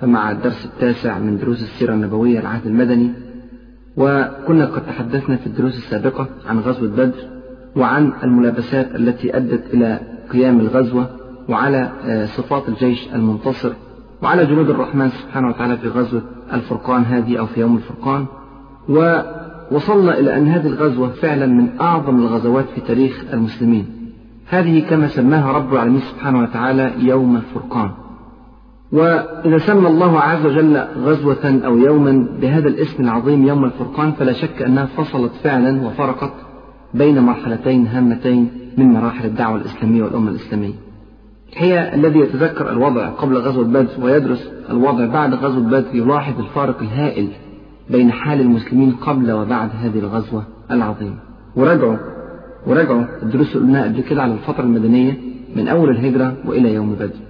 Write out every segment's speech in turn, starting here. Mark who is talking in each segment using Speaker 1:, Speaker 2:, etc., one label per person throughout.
Speaker 1: فمع الدرس التاسع من دروس السيرة النبوية العهد المدني وكنا قد تحدثنا في الدروس السابقة عن غزوة بدر وعن الملابسات التي أدت إلى قيام الغزوة وعلى صفات الجيش المنتصر وعلى جنود الرحمن سبحانه وتعالى في غزوة الفرقان هذه أو في يوم الفرقان. ووصلنا إلى أن هذه الغزوة فعلا من أعظم الغزوات في تاريخ المسلمين. هذه كما سماها رب العالمين سبحانه وتعالى يوم الفرقان. وإذا سمى الله عز وجل غزوة أو يوما بهذا الاسم العظيم يوم الفرقان فلا شك أنها فصلت فعلا وفرقت بين مرحلتين هامتين من مراحل الدعوة الإسلامية والأمة الإسلامية. هي الذي يتذكر الوضع قبل غزوة بدر ويدرس الوضع بعد غزوة بدر يلاحظ الفارق الهائل بين حال المسلمين قبل وبعد هذه الغزوة العظيمة. وراجعوا وراجعوا الدروس اللي قلناها قبل كده على الفترة المدنية من أول الهجرة وإلى يوم بدر.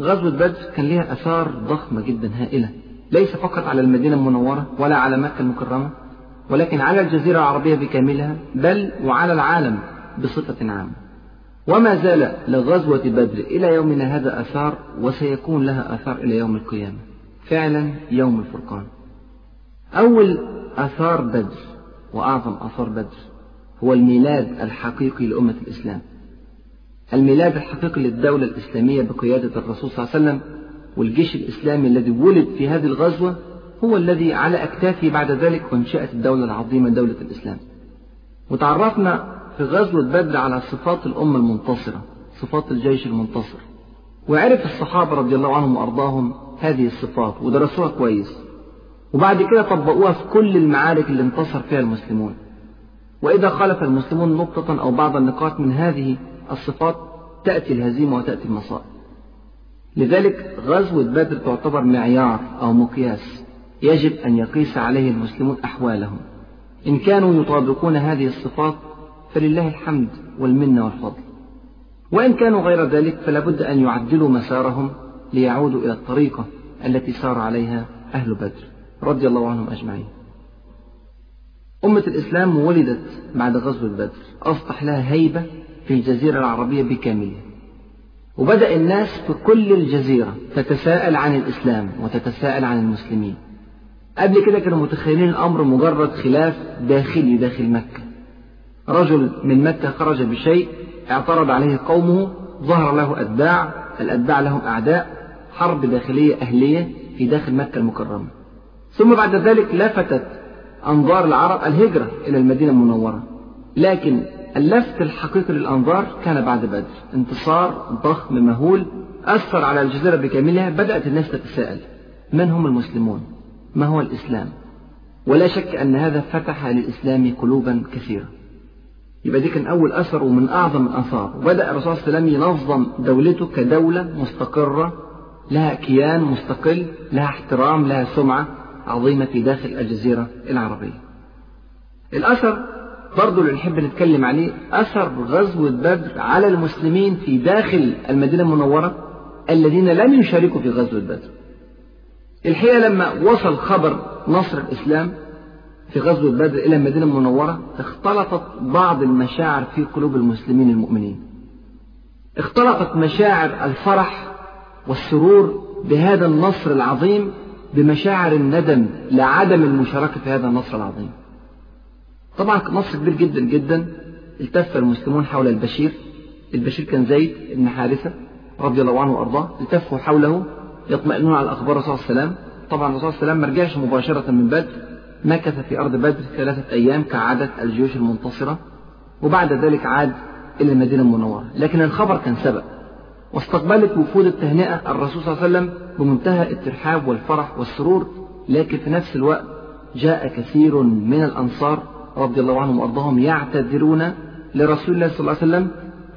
Speaker 1: غزوة بدر كان لها آثار ضخمة جدا هائلة. ليس فقط على المدينة المنورة ولا على مكة المكرمة ولكن على الجزيرة العربية بكاملها بل وعلى العالم بصفة عامة. وما زال لغزوة بدر إلى يومنا هذا آثار وسيكون لها آثار إلى يوم القيامة. فعلا يوم الفرقان. أول آثار بدر وأعظم آثار بدر هو الميلاد الحقيقي لأمة الإسلام. الميلاد الحقيقي للدولة الإسلامية بقيادة الرسول صلى الله عليه وسلم والجيش الإسلامي الذي ولد في هذه الغزوة هو الذي على أكتافه بعد ذلك وانشأت الدولة العظيمة دولة الإسلام. وتعرفنا في غزوة بدر على صفات الأمة المنتصرة صفات الجيش المنتصر. وعرف الصحابة رضي الله عنهم وأرضاهم هذه الصفات ودرسوها كويس. وبعد كده طبقوها في كل المعارك اللي انتصر فيها المسلمون. وإذا خالف المسلمون نقطة أو بعض النقاط من هذه الصفات تأتي الهزيمة وتأتي المصائب. لذلك غزوة بدر تعتبر معيار أو مقياس يجب أن يقيس عليه المسلمون أحوالهم. إن كانوا يطابقون هذه الصفات فلله الحمد والمنة والفضل. وإن كانوا غير ذلك فلا بد أن يعدلوا مسارهم ليعودوا إلى الطريقة التي سار عليها أهل بدر رضي الله عنهم أجمعين. أمة الإسلام ولدت بعد غزوة بدر. أصبح لها هيبة في الجزيرة العربية بكاملها. وبدأ الناس في كل الجزيرة تتساءل عن الإسلام وتتساءل عن المسلمين. قبل كده كانوا متخيلين الأمر مجرد خلاف داخلي داخل مكة. رجل من مكة خرج بشيء اعترض عليه قومه ظهر له أتباع الأتباع لهم أعداء حرب داخلية أهلية في داخل مكة المكرمة. ثم بعد ذلك لفتت أنظار العرب الهجرة إلى المدينة المنورة. لكن اللفت الحقيقي للأنظار كان بعد بدر. انتصار ضخم مهول أثر على الجزيرة بكاملها بدأت الناس تتساءل. من هم المسلمون؟ ما هو الإسلام؟ ولا شك أن هذا فتح للإسلام قلوبا كثيرة. يبقى دي كان أول أثر ومن أعظم الآثار. بدأ الرسول صلى الله عليه وسلم ينظم دولته كدولة مستقرة لها كيان مستقل لها احترام لها سمعة عظيمة في داخل الجزيرة العربية. الأثر برضه اللي نحب نتكلم عليه أثر غزوة بدر على المسلمين في داخل المدينة المنورة الذين لم يشاركوا في غزوة بدر الحقيقة لما وصل خبر نصر الإسلام في غزوة بدر إلى المدينة المنورة اختلطت بعض المشاعر في قلوب المسلمين المؤمنين. اختلطت مشاعر الفرح والسرور بهذا النصر العظيم بمشاعر الندم لعدم المشاركة في هذا النصر العظيم. طبعا نصر كبير جدا جدا التف المسلمون حول البشير. البشير كان زيد بن حارثة رضي الله عنه وأرضاه التفوا حوله يطمئنون على أخبار الرسول صلى الله عليه وسلم. طبعا الرسول صلى الله عليه وسلم ما رجعش مباشرة من بدر مكث في أرض بدر ثلاثة أيام كعادة الجيوش المنتصرة وبعد ذلك عاد إلى المدينة المنورة. لكن الخبر كان سبق واستقبلت وفود التهنئة الرسول صلى الله عليه وسلم بمنتهى الترحاب والفرح والسرور لكن في نفس الوقت جاء كثير من الأنصار رضي الله عنهم وأرضاهم يعتذرون لرسول الله صلى الله عليه وسلم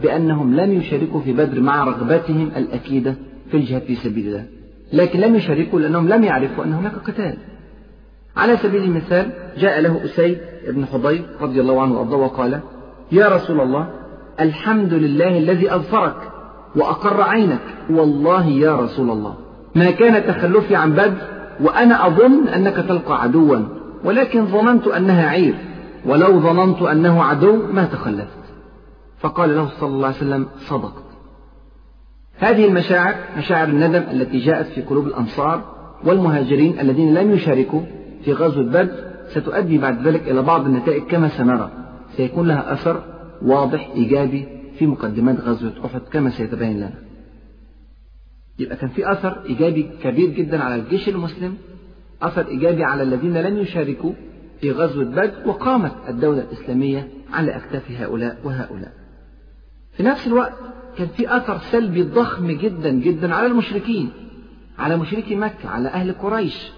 Speaker 1: بأنهم لم يشاركوا في بدر مع رغبتهم الأكيدة في الجهاد في سبيل الله. لكن لم يشاركوا لأنهم لم يعرفوا أن هناك قتال. على سبيل المثال جاء له أسيد بن حضير رضي الله عنه وأرضاه وقال يا رسول الله الحمد لله الذي أظفرك وأقر عينك. والله يا رسول الله ما كان تخلفي عن بدر وأنا أظن أنك تلقى عدوا ولكن ظننت أنها عير. ولو ظننت أنه عدو ما تخلفت. فقال له صلى الله عليه وسلم صدقت هذه المشاعر مشاعر الندم التي جاءت في قلوب الأنصار والمهاجرين الذين لم يشاركوا في غزوة بدر ستؤدي بعد ذلك إلى بعض النتائج كما سنرى. سيكون لها أثر واضح إيجابي في مقدمات غزوة أحد كما سيتبين لنا. يبقى كان في أثر إيجابي كبير جدا على الجيش المسلم أثر إيجابي على الذين لم يشاركوا في غزوة بدر وقامت الدولة الإسلامية على أكتاف هؤلاء وهؤلاء. في نفس الوقت كان في أثر سلبي ضخم جدا جدا على المشركين على مشركي مكة على أهل قريش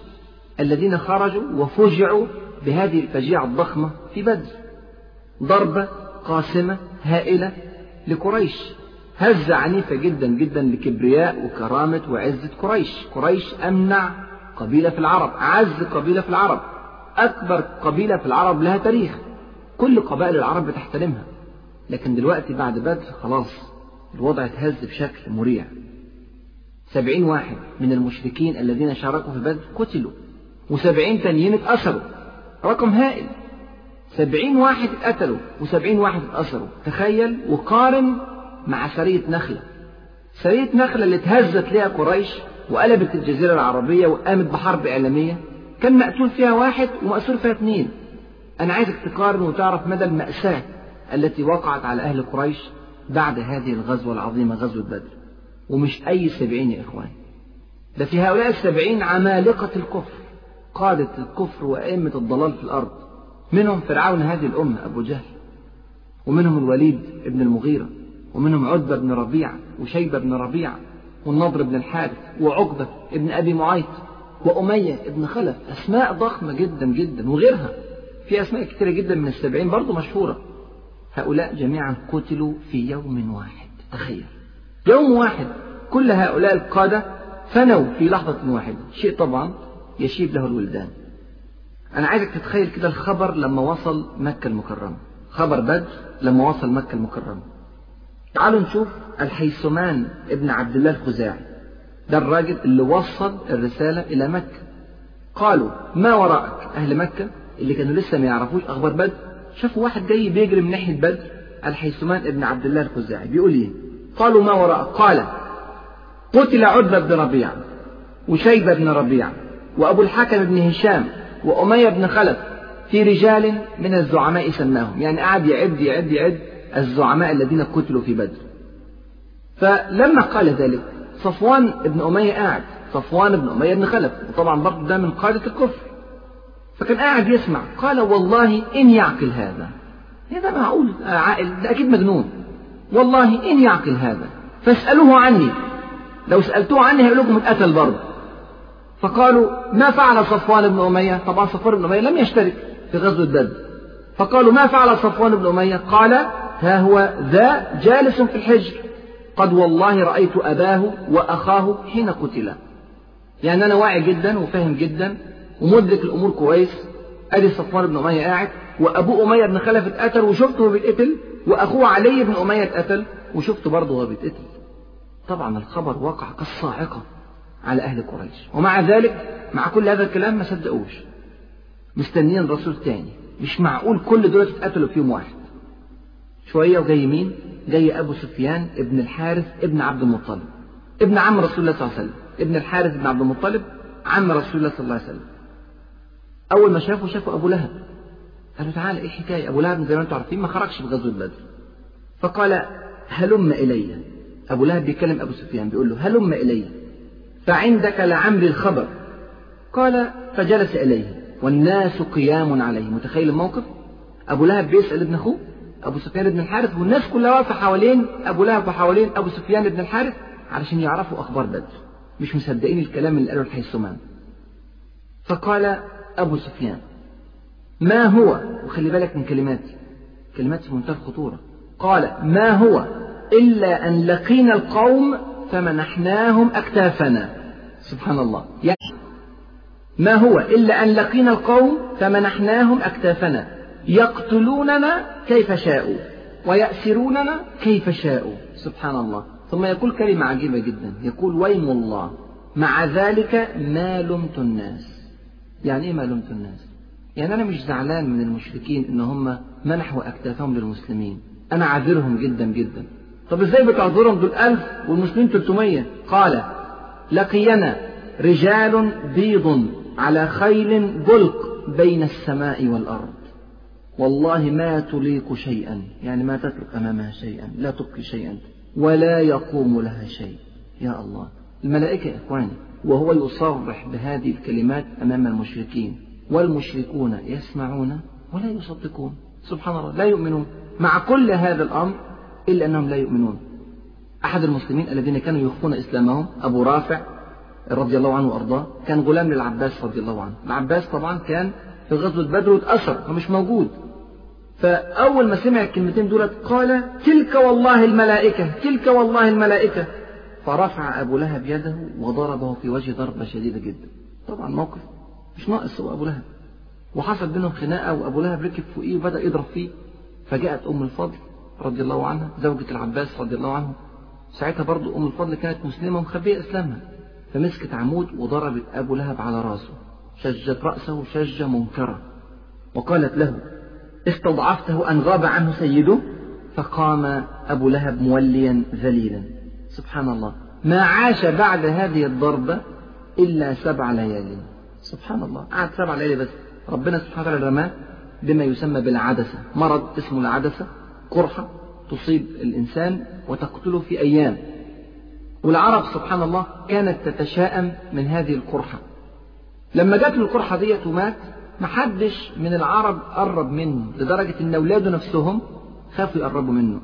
Speaker 1: الذين خرجوا وفجعوا بهذه الفجيعة الضخمة في بدر. ضربة قاسمة هائلة لقريش. هزة عنيفة جدا جدا لكبرياء وكرامة وعزة قريش. قريش أمنع قبيلة في العرب أعز قبيلة في العرب. أكبر قبيلة في العرب لها تاريخ. كل قبائل العرب بتحترمها. لكن دلوقتي بعد بدر خلاص الوضع اتهز بشكل مريع. سبعين واحد من المشركين الذين شاركوا في بدر قتلوا. وسبعين تانيين اتأثروا. رقم هائل. سبعين واحد اتقتلوا وسبعين واحد اتأثروا. تخيل وقارن مع سرية نخلة. سرية نخلة اللي اتهزت ليها قريش وقلبت الجزيرة العربية وقامت بحرب إعلامية. كان مقتول فيها واحد ومأسور فيها اثنين. أنا عايزك تقارن وتعرف مدى المأساة التي وقعت على أهل قريش بعد هذه الغزوة العظيمة غزوة بدر. ومش أي سبعين يا إخوان. ده في هؤلاء السبعين عمالقة الكفر قادة الكفر وأئمة الضلال في الأرض. منهم فرعون هذه الأمة أبو جهل. ومنهم الوليد بن المغيرة. ومنهم عتبة بن ربيعة وشيبة بن ربيعة والنضر بن الحارث وعقبة بن أبي معيط. وأمية بن خلف أسماء ضخمة جدا جدا وغيرها. في أسماء كثيرة جدا من السبعين برضو مشهورة. هؤلاء جميعا قتلوا في يوم واحد. تخيل. يوم واحد. كل هؤلاء القادة فنوا في لحظة واحدة. شيء طبعا يشيب له الولدان. أنا عايزك تتخيل كده الخبر لما وصل مكة المكرمة. خبر بدر لما وصل مكة المكرمة. تعالوا نشوف الحيثمان ابن عبد الله الخزاعي. ده الراجل اللي وصل الرسالة إلى مكة. قالوا ما وراءك أهل مكة اللي كانوا لسه ما يعرفوش أخبار بدر؟ شافوا واحد جاي بيجري من ناحية بدر الحيثمان ابن عبد الله الخزاعي. بيقول إيه؟ قالوا ما وراءك. قال قتل عتبة بن ربيعة وشيبة بن ربيعة وأبو الحكم بن هشام وأمية بن خلف في رجال من الزعماء سماهم. يعني قعد يعد يعد يعد الزعماء الذين قتلوا في بدر. فلما قال ذلك صفوان بن أمية قاعد. صفوان بن أمية بن خلف. وطبعا برضه ده من قادة الكفر. فكان قاعد يسمع. قال والله إن يعقل هذا. هذا معقول عاقل. ده أكيد مجنون. والله إن يعقل هذا. فاسألوه عني. لو سألتوه عني هيقول لكم اتقتل برضه فقالوا ما فعل صفوان بن أمية؟ طبعا صفوان بن أمية لم يشترك في غزوة بدر. فقالوا ما فعل صفوان بن أمية؟ قال ها هو ذا جالس في الحجر. قد والله رأيت أباه وأخاه حين قتلا. يعني أنا واعي جدا وفاهم جدا ومدرك الأمور كويس. أدي صفوان بن أمية قاعد وأبوه أمية بن خلف اتقتل وشفته وهو بيتقتل وأخوه علي بن أمية اتقتل وشفته برضه وهو بيتقتل. طبعا الخبر وقع كالصاعقة على أهل قريش. ومع ذلك مع كل هذا الكلام ما صدقوش. مستنيين رسول تاني. مش معقول كل دول اتقتلوا في يوم واحد. شوية وجاي مين؟ جاي أبو سفيان ابن الحارث ابن عبد المطلب. ابن عم رسول الله صلى الله عليه وسلم. ابن الحارث بن عبد المطلب عم رسول الله صلى الله عليه وسلم. أول ما شافه شافوا أبو لهب. قالوا تعالى إيه حكاية؟ أبو لهب زي ما أنتم عارفين ما خرجش في غزوة بدر فقال هلم إلي. أبو لهب بيكلم أبو سفيان بيقول له هلم إلي. فعندك لعمري الخبر. قال فجلس إليه. والناس قيام عليه. متخيل الموقف؟ أبو لهب بيسأل ابن أخوه أبو سفيان بن الحارث والناس كلها واقفة حوالين أبو لهب وحوالين أبو سفيان بن الحارث علشان يعرفوا أخبار بدر مش مصدقين الكلام اللي قاله الحيثمان. فقال أبو سفيان ما هو؟ وخلي بالك من كلماتي كلمات في منتهى الخطورة قال ما هو؟ إلا أن لقينا القوم فمنحناهم أكتافنا. سبحان الله. يعني ما هو؟ إلا أن لقينا القوم فمنحناهم أكتافنا. يقتلوننا كيف شاءوا ويأسروننا كيف شاءوا. سبحان الله. ثم يقول كلمة عجيبة جدا. يقول ويم الله. مع ذلك ما لمت الناس. يعني إيه ما لمت الناس؟ يعني أنا مش زعلان من المشركين إن هم منحوا أكتافهم للمسلمين. أنا عاذرهم جدا جدا. طب إزاي بتعذرهم؟ دول ألف والمسلمين 300 قال لقينا رجال بيض على خيل بلق بين السماء والأرض. والله ما تليق شيئا يعني ما تترك أمامها شيئا لا تبقي شيئا ولا يقوم لها شيء. يا الله. الملائكة يا إخواني وهو يصرح بهذه الكلمات أمام المشركين. والمشركون يسمعون ولا يصدقون. سبحان الله. لا يؤمنون. مع كل هذا الأمر إلا أنهم لا يؤمنون. أحد المسلمين الذين كانوا يخفون إسلامهم أبو رافع رضي الله عنه وأرضاه كان غلام للعباس رضي الله عنه. العباس طبعا كان في غزوة بدر واتأثر فمش موجود. فأول ما سمع الكلمتين دولت قال تلك والله الملائكة تلك والله الملائكة. فرفع أبو لهب يده وضربه في وجه ضربة شديدة جدا. طبعا موقف مش ناقص هو أبو لهب. وحصل بينهم خناقة وأبو لهب ركب فوقيه وبدأ يضرب فيه. فجاءت أم الفضل رضي الله عنها زوجة العباس رضي الله عنه. ساعتها برضو أم الفضل كانت مسلمة ومخبية إسلامها. فمسكت عمود وضربت أبو لهب على رأسه. شجت رأسه شجة منكرة. وقالت له استضعفته أن غاب عنه سيده فقام أبو لهب موليا ذليلا. سبحان الله. ما عاش بعد هذه الضربة إلا سبع ليالي سبحان الله. قعد سبع ليالي بس. ربنا سبحانه وتعالى رماه بما يسمى بالعدسة. مرض اسمه العدسة. قرحة تصيب الإنسان وتقتله في أيام. والعرب سبحان الله كانت تتشائم من هذه القرحة. لما جات له القرحة ديت ومات محدش من العرب قرب منه لدرجة إن أولاده نفسهم خافوا يقربوا منه.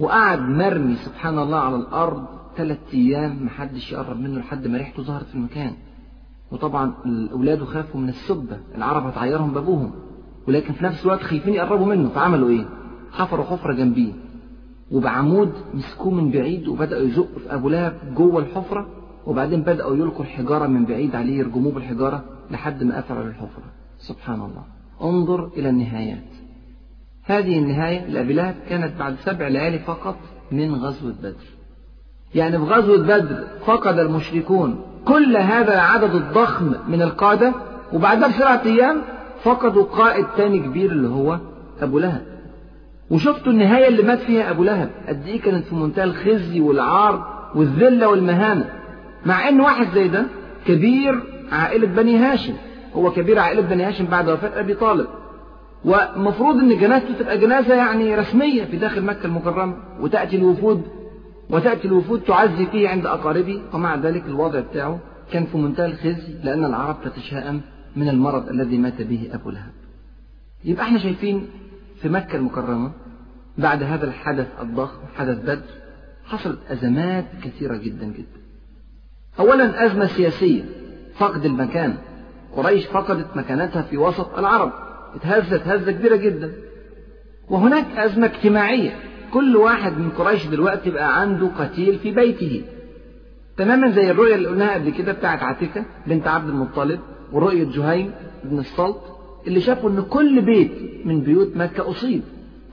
Speaker 1: وقعد مرمي سبحان الله على الأرض ثلاث أيام محدش يقرب منه لحد ما ريحته ظهرت في المكان. وطبعا أولاده خافوا من السبة العرب هتعيرهم بأبوهم. ولكن في نفس الوقت خايفين يقربوا منه فعملوا إيه؟ حفروا حفرة جنبيه. وبعمود مسكوه من بعيد وبدأوا يزقوا في أبو لهب جوه الحفرة. وبعدين بدأوا يلقوا الحجارة من بعيد عليه يرجموه بالحجارة لحد ما قفلوا الحفرة. سبحان الله. انظر إلى النهايات. هذه النهاية لأبي كانت بعد سبع ليالي فقط من غزوة بدر. يعني في غزوة بدر فقد المشركون كل هذا العدد الضخم من القادة وبعدها بسبعة أيام فقدوا قائد تاني كبير اللي هو أبو لهب. وشفتوا النهاية اللي مات فيها أبو لهب؟ قد إيه كانت في منتهى الخزي والعار والذلة والمهانة. مع إن واحد زي ده كبير عائلة بني هاشم. هو كبير عائلة بني هاشم بعد وفاة أبي طالب. ومفروض إن جنازته تبقى جنازة يعني رسمية في داخل مكة المكرمة وتأتي الوفود وتأتي الوفود تعزي فيه عند أقاربه ومع ذلك الوضع بتاعه كان في منتهى الخزي لأن العرب تتشائم من المرض الذي مات به أبو لهب. يبقى إحنا شايفين في مكة المكرمة بعد هذا الحدث الضخم حدث بدر حصلت أزمات كثيرة جدا جدا. أولا أزمة سياسية فقد المكان. قريش فقدت مكانتها في وسط العرب. اتهزت هزة كبيرة جدا. وهناك أزمة اجتماعية. كل واحد من قريش دلوقتي بقى عنده قتيل في بيته. تماما زي الرؤية اللي قلناها قبل كده بتاعت عتيكة بنت عبد المطلب ورؤية جهيم بن السلط اللي شافوا إن كل بيت من بيوت مكة أصيب.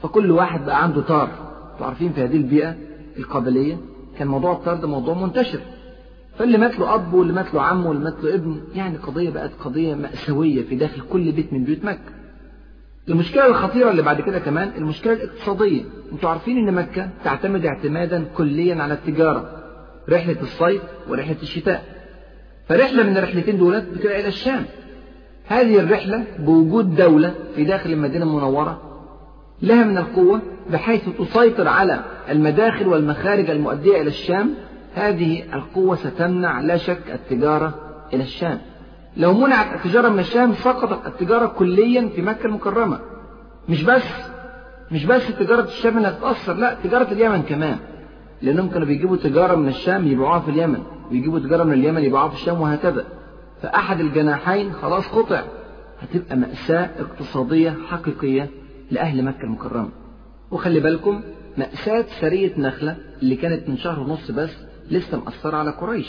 Speaker 1: فكل واحد بقى عنده طار. أنتوا عارفين في هذه البيئة القبلية كان موضوع الطار ده موضوع منتشر. فاللي مات له أب واللي مات له عم واللي مات له ابن يعني قضية بقت قضية مأساوية في داخل كل بيت من بيوت مكة. المشكلة الخطيرة اللي بعد كده كمان المشكلة الاقتصادية. أنتوا عارفين إن مكة تعتمد اعتمادا كليا على التجارة رحلة الصيف ورحلة الشتاء. فرحلة من الرحلتين دولت بتبقى إلى الشام. هذه الرحلة بوجود دولة في داخل المدينة المنورة لها من القوة بحيث تسيطر على المداخل والمخارج المؤدية إلى الشام هذه القوة ستمنع لا شك التجارة إلى الشام. لو منعت التجارة من الشام سقطت التجارة كليا في مكة المكرمة. مش بس مش بس تجارة الشام اللي هتتأثر لا تجارة اليمن كمان. لأنهم كانوا بيجيبوا تجارة من الشام يبيعوها في اليمن. ويجيبوا تجارة من اليمن يبيعوها في الشام وهكذا. فأحد الجناحين خلاص قطع. هتبقى مأساة اقتصادية حقيقية لأهل مكة المكرمة. وخلي بالكم مأساة سرية نخلة اللي كانت من شهر ونص بس لسه مأثرة على قريش.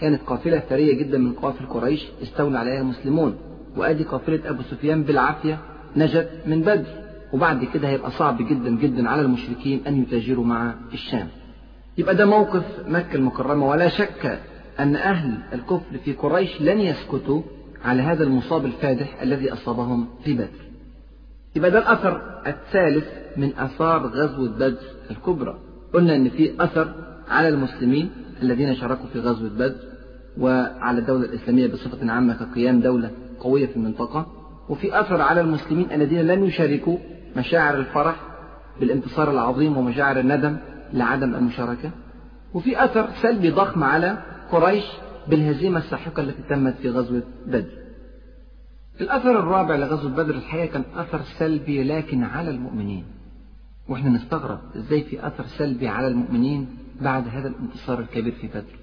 Speaker 1: كانت قافلة ثرية جدا من قوافل قريش استولى عليها المسلمون وأدي قافلة أبو سفيان بالعافية نجت من بدر. وبعد كده هيبقى صعب جدا جدا على المشركين أن يتاجروا مع الشام. يبقى ده موقف مكة المكرمة. ولا شك أن أهل الكفر في قريش لن يسكتوا على هذا المصاب الفادح الذي أصابهم في بدر. يبقى ده الأثر الثالث من آثار غزوة بدر الكبرى. قلنا إن في أثر على المسلمين الذين شاركوا في غزوة بدر وعلى الدولة الإسلامية بصفة عامة كقيام دولة قوية في المنطقة وفي أثر على المسلمين الذين لم يشاركوا مشاعر الفرح بالانتصار العظيم ومشاعر الندم لعدم المشاركة وفي أثر سلبي ضخم على قريش بالهزيمة الساحقة التي تمت في غزوة بدر. الأثر الرابع لغزوة بدر الحقيقة كان أثر سلبي لكن على المؤمنين. وإحنا نستغرب إزاي في أثر سلبي على المؤمنين بعد هذا الانتصار الكبير في بدر.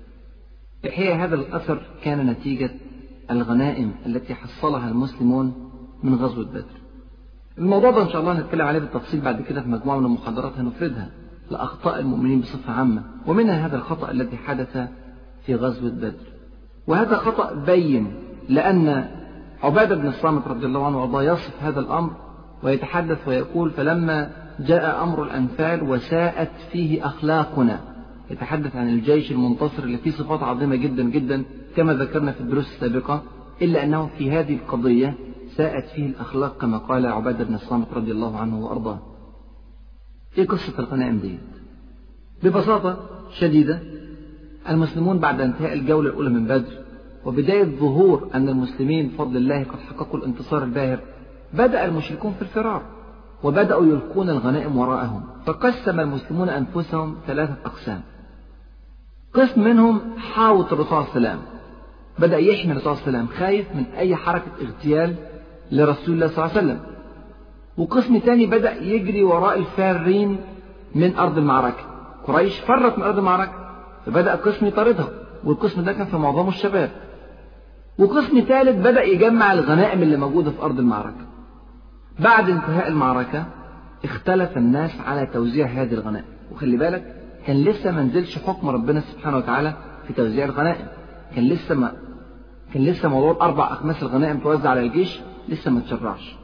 Speaker 1: الحقيقة هذا الأثر كان نتيجة الغنائم التي حصلها المسلمون من غزوة بدر. الموضوع ده إن شاء الله هنتكلم عليه بالتفصيل بعد كده في مجموعة من المحاضرات هنفردها لأخطاء المؤمنين بصفة عامة ومنها هذا الخطأ الذي حدث في غزوة بدر. وهذا خطأ بين لأن عبادة بن الصامت رضي الله عنه وأرضاه يصف هذا الأمر ويتحدث ويقول فلما جاء أمر الأنفال وساءت فيه أخلاقنا. يتحدث عن الجيش المنتصر اللي فيه صفات عظيمة جدا جدا كما ذكرنا في الدروس السابقة إلا أنه في هذه القضية ساءت فيه الأخلاق كما قال عبادة بن الصامت رضي الله عنه وأرضاه. إيه قصة الغنائم دي. ببساطة شديدة المسلمون بعد انتهاء الجولة الأولى من بدر وبداية ظهور أن المسلمين بفضل الله قد حققوا الانتصار الباهر بدأ المشركون في الفرار وبدأوا يلقون الغنائم وراءهم فقسم المسلمون أنفسهم ثلاثة أقسام. قسم منهم حاوط الرسول صلى الله عليه وسلم بدأ يحمي الرسول صلى الله عليه وسلم خايف من أي حركة اغتيال لرسول الله صلى الله عليه وسلم. وقسم تاني بدأ يجري وراء الفارين من أرض المعركة. قريش فرت من أرض المعركة فبدأ قسم يطاردها والقسم ده كان في معظمه الشباب. وقسم ثالث بدأ يجمع الغنائم اللي موجودة في أرض المعركة. بعد انتهاء المعركة اختلف الناس على توزيع هذه الغنائم. وخلي بالك كان لسه ما نزلش حكم ربنا سبحانه وتعالى في توزيع الغنائم. كان لسه ما كان لسه موضوع أربع أخماس الغنائم توزع على الجيش لسه ما تشرعش.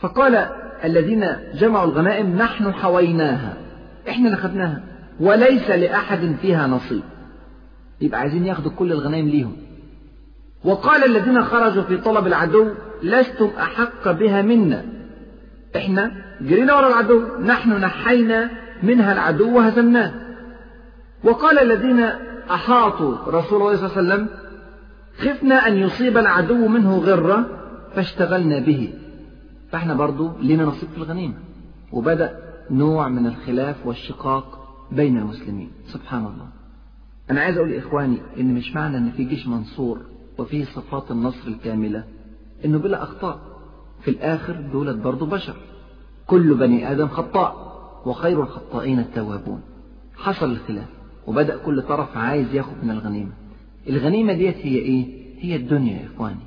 Speaker 1: فقال الذين جمعوا الغنائم نحن حويناها. إحنا اللي خدناها. وليس لأحد فيها نصيب. يبقى عايزين ياخدوا كل الغنائم ليهم. وقال الذين خرجوا في طلب العدو لستم أحق بها منا. إحنا جرينا ورا العدو. نحن نحينا منها العدو وهزمناه. وقال الذين أحاطوا رسول الله صلى الله عليه وسلم خفنا أن يصيب العدو منه غرة فاشتغلنا به. فإحنا برضو لنا نصيب في الغنيمة. وبدأ نوع من الخلاف والشقاق بين المسلمين. سبحان الله. أنا عايز أقول لإخواني إن مش معنى إن في جيش منصور وفيه صفات النصر الكاملة إنه بلا أخطاء. في الآخر دولة برضو بشر. كل بني آدم خطاء. وخير الخطائين التوابون. حصل الخلاف وبدأ كل طرف عايز ياخد من الغنيمة. الغنيمة ديت هي إيه؟ هي الدنيا يا إخواني.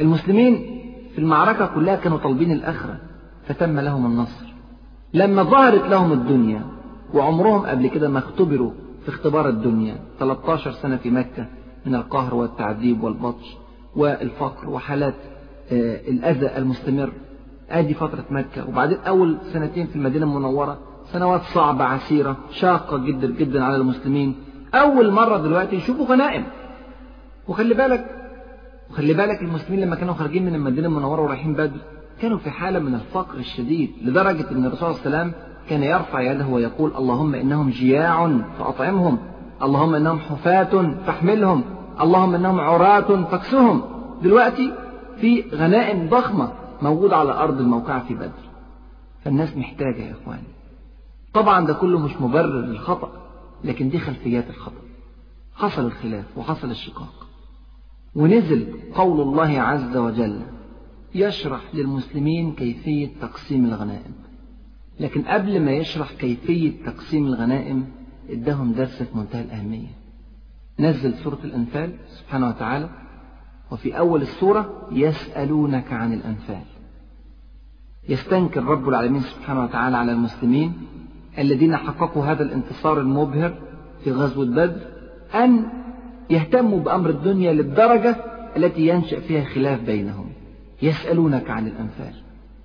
Speaker 1: المسلمين في المعركة كلها كانوا طالبين الآخرة فتم لهم النصر. لما ظهرت لهم الدنيا وعمرهم قبل كده ما اختبروا في اختبار الدنيا 13 سنة في مكة من القهر والتعذيب والبطش والفقر وحالات الأذى المستمر. آدي فترة مكة وبعدين أول سنتين في المدينة المنورة سنوات صعبة عسيرة شاقة جدا جدا على المسلمين. أول مرة دلوقتي يشوفوا غنائم وخلي بالك وخلي بالك المسلمين لما كانوا خارجين من المدينة المنورة ورايحين بدر كانوا في حالة من الفقر الشديد لدرجة أن الرسول صلى الله عليه وسلم كان يرفع يده ويقول اللهم إنهم جياع فأطعمهم اللهم إنهم حفاة فاحملهم اللهم إنهم عراة فاكسهم دلوقتي في غنائم ضخمة. موجودة على أرض الموقعة في بدر. فالناس محتاجة يا إخواني. طبعا ده كله مش مبرر للخطأ لكن دي خلفيات الخطأ. حصل الخلاف وحصل الشقاق. ونزل قول الله عز وجل يشرح للمسلمين كيفية تقسيم الغنائم. لكن قبل ما يشرح كيفية تقسيم الغنائم ادهم درس في منتهى الأهمية. نزل سورة الأنفال سبحانه وتعالى وفي أول السورة يسألونك عن الأنفال. يستنكر رب العالمين سبحانه وتعالى على المسلمين الذين حققوا هذا الانتصار المبهر في غزوة بدر أن يهتموا بأمر الدنيا للدرجة التي ينشأ فيها خلاف بينهم يسألونك عن الأنفال.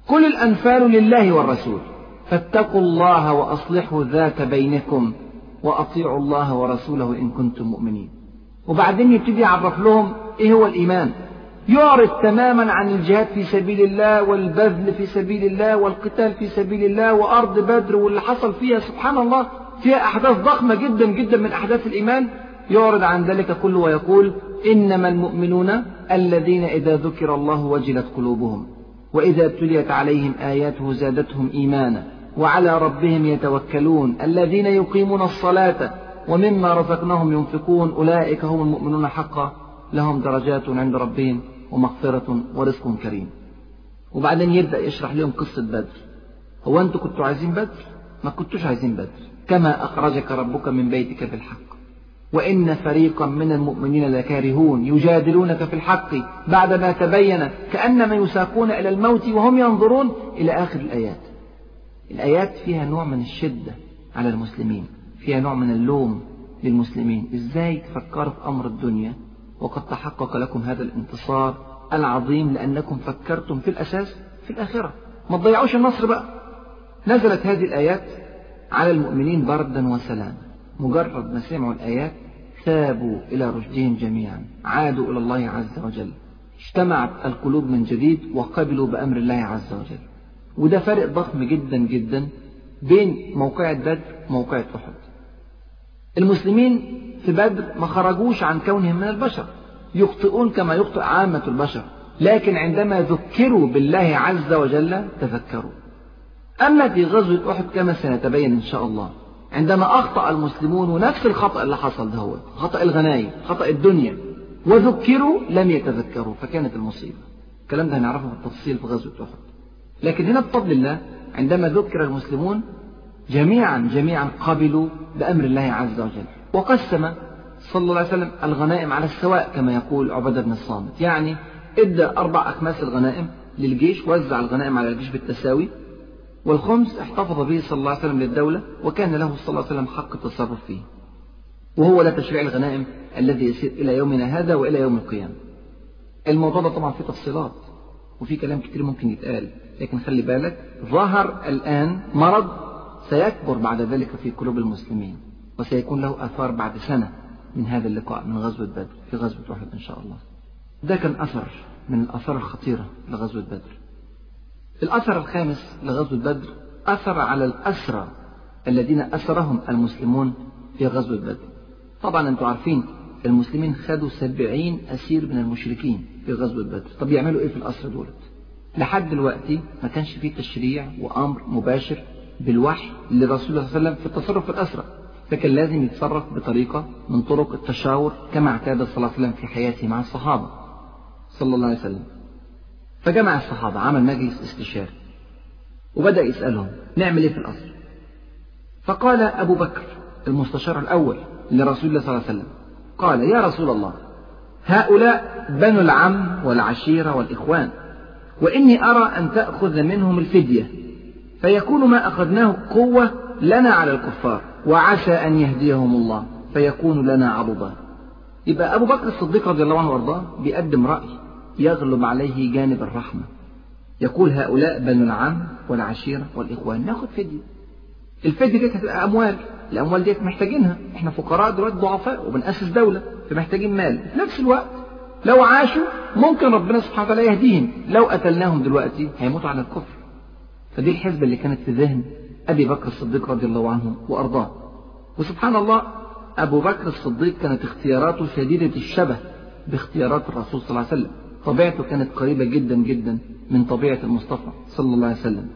Speaker 1: قل الأنفال لله والرسول. فاتقوا الله وأصلحوا ذات بينكم وأطيعوا الله ورسوله إن كنتم مؤمنين. وبعدين يبتدي يعرف لهم إيه هو الإيمان. يعرض تماما عن الجهاد في سبيل الله والبذل في سبيل الله والقتال في سبيل الله وأرض بدر واللي حصل فيها سبحان الله فيها أحداث ضخمة جدا جدا من أحداث الإيمان. يعرض عن ذلك كله ويقول إنما المؤمنون الذين إذا ذكر الله وجلت قلوبهم وإذا ابتليت عليهم آياته زادتهم إيمانا وعلى ربهم يتوكلون الذين يقيمون الصلاة ومما رزقناهم ينفقون أولئك هم المؤمنون حقا لهم درجات عند ربهم. ومغفرة ورزق كريم. وبعدين يبدأ يشرح لهم قصة بدر. هو أنتوا كنتوا عايزين بدر؟ ما كنتوش عايزين بدر. كما أخرجك ربك من بيتك بالحق. وإن فريقا من المؤمنين لكارهون يجادلونك في الحق بعدما تبين كأنما يساقون إلى الموت وهم ينظرون إلى آخر الآيات. الآيات فيها نوع من الشدة على المسلمين فيها نوع من اللوم للمسلمين. إزاي تفكروا في أمر الدنيا؟ وقد تحقق لكم هذا الانتصار العظيم لأنكم فكرتم في الأساس في الآخرة. ما تضيعوش النصر بقى. نزلت هذه الآيات على المؤمنين بردا وسلاما. مجرد ما سمعوا الآيات ثابوا إلى رشدهم جميعا. عادوا إلى الله عز وجل. اجتمعت القلوب من جديد وقبلوا بأمر الله عز وجل. وده فرق ضخم جدا جدا بين موقعة بدر وموقعة أحد. المسلمين في بدر ما خرجوش عن كونهم من البشر. يخطئون كما يخطئ عامة البشر. لكن عندما ذكروا بالله عز وجل تذكروا. أما في غزوة أحد كما سنتبين إن شاء الله عندما أخطأ المسلمون ونفس الخطأ اللي حصل ده هو خطأ الغنايم خطأ الدنيا وذكروا لم يتذكروا فكانت المصيبة. الكلام ده هنعرفه بالتفصيل في غزوة أحد. لكن هنا بفضل الله عندما ذكر المسلمون جميعا جميعا قبلوا بأمر الله عز وجل. وقسم صلى الله عليه وسلم الغنائم على السواء كما يقول عبادة بن الصامت. يعني ادى أربع أخماس الغنائم للجيش وزع الغنائم على الجيش بالتساوي والخمس احتفظ به صلى الله عليه وسلم للدولة وكان له صلى الله عليه وسلم حق التصرف فيه. وهو لا تشريع الغنائم الذي يسير إلى يومنا هذا وإلى يوم القيامة. الموضوع ده طبعا فيه تفصيلات وفي كلام كتير ممكن يتقال لكن خلي بالك ظهر الآن مرض سيكبر بعد ذلك في قلوب المسلمين. وسيكون له آثار بعد سنة من هذا اللقاء من غزوة بدر في غزوة أحد إن شاء الله. ده كان أثر من الآثار الخطيرة لغزوة بدر. الأثر الخامس لغزوة بدر أثر على الأسرى الذين أسرهم المسلمون في غزوة بدر. طبعا أنتم عارفين المسلمين خدوا سبعين أسير من المشركين في غزوة بدر. طب يعملوا إيه في الأسرى دولت لحد دلوقتي ما كانش فيه تشريع وأمر مباشر بالوحي لرسول الله صلى الله عليه وسلم في التصرف في الأسرى. فكان لازم يتصرف بطريقة من طرق التشاور كما اعتاد صلى الله عليه وسلم في حياته مع الصحابة صلى الله عليه وسلم. فجمع الصحابة عمل مجلس استشاري وبدأ يسألهم نعمل إيه في الأصل فقال أبو بكر المستشار الأول لرسول الله صلى الله عليه وسلم قال يا رسول الله هؤلاء بنو العم والعشيرة والإخوان وإني أرى أن تأخذ منهم الفدية فيكون ما أخذناه قوة لنا على الكفار. وعسى أن يهديهم الله فيكون لنا عضدا. يبقى أبو بكر الصديق رضي الله عنه وأرضاه بيقدم رأي يغلب عليه جانب الرحمة. يقول هؤلاء بنو العم والعشيرة والإخوان. ناخد فدية. الفدية دي هتبقى أموال. الأموال ديت محتاجينها. إحنا فقراء دلوقتي ضعفاء وبنأسس دولة فمحتاجين مال. في نفس الوقت لو عاشوا ممكن ربنا سبحانه وتعالى يهديهم. لو قتلناهم دلوقتي هيموتوا على الكفر. فدي الحسبة اللي كانت في ذهن أبي بكر الصديق رضي الله عنه وأرضاه. وسبحان الله أبو بكر الصديق كانت اختياراته شديدة الشبه باختيارات الرسول صلى الله عليه وسلم. طبيعته كانت قريبة جدا جدا من طبيعة المصطفى صلى الله عليه وسلم.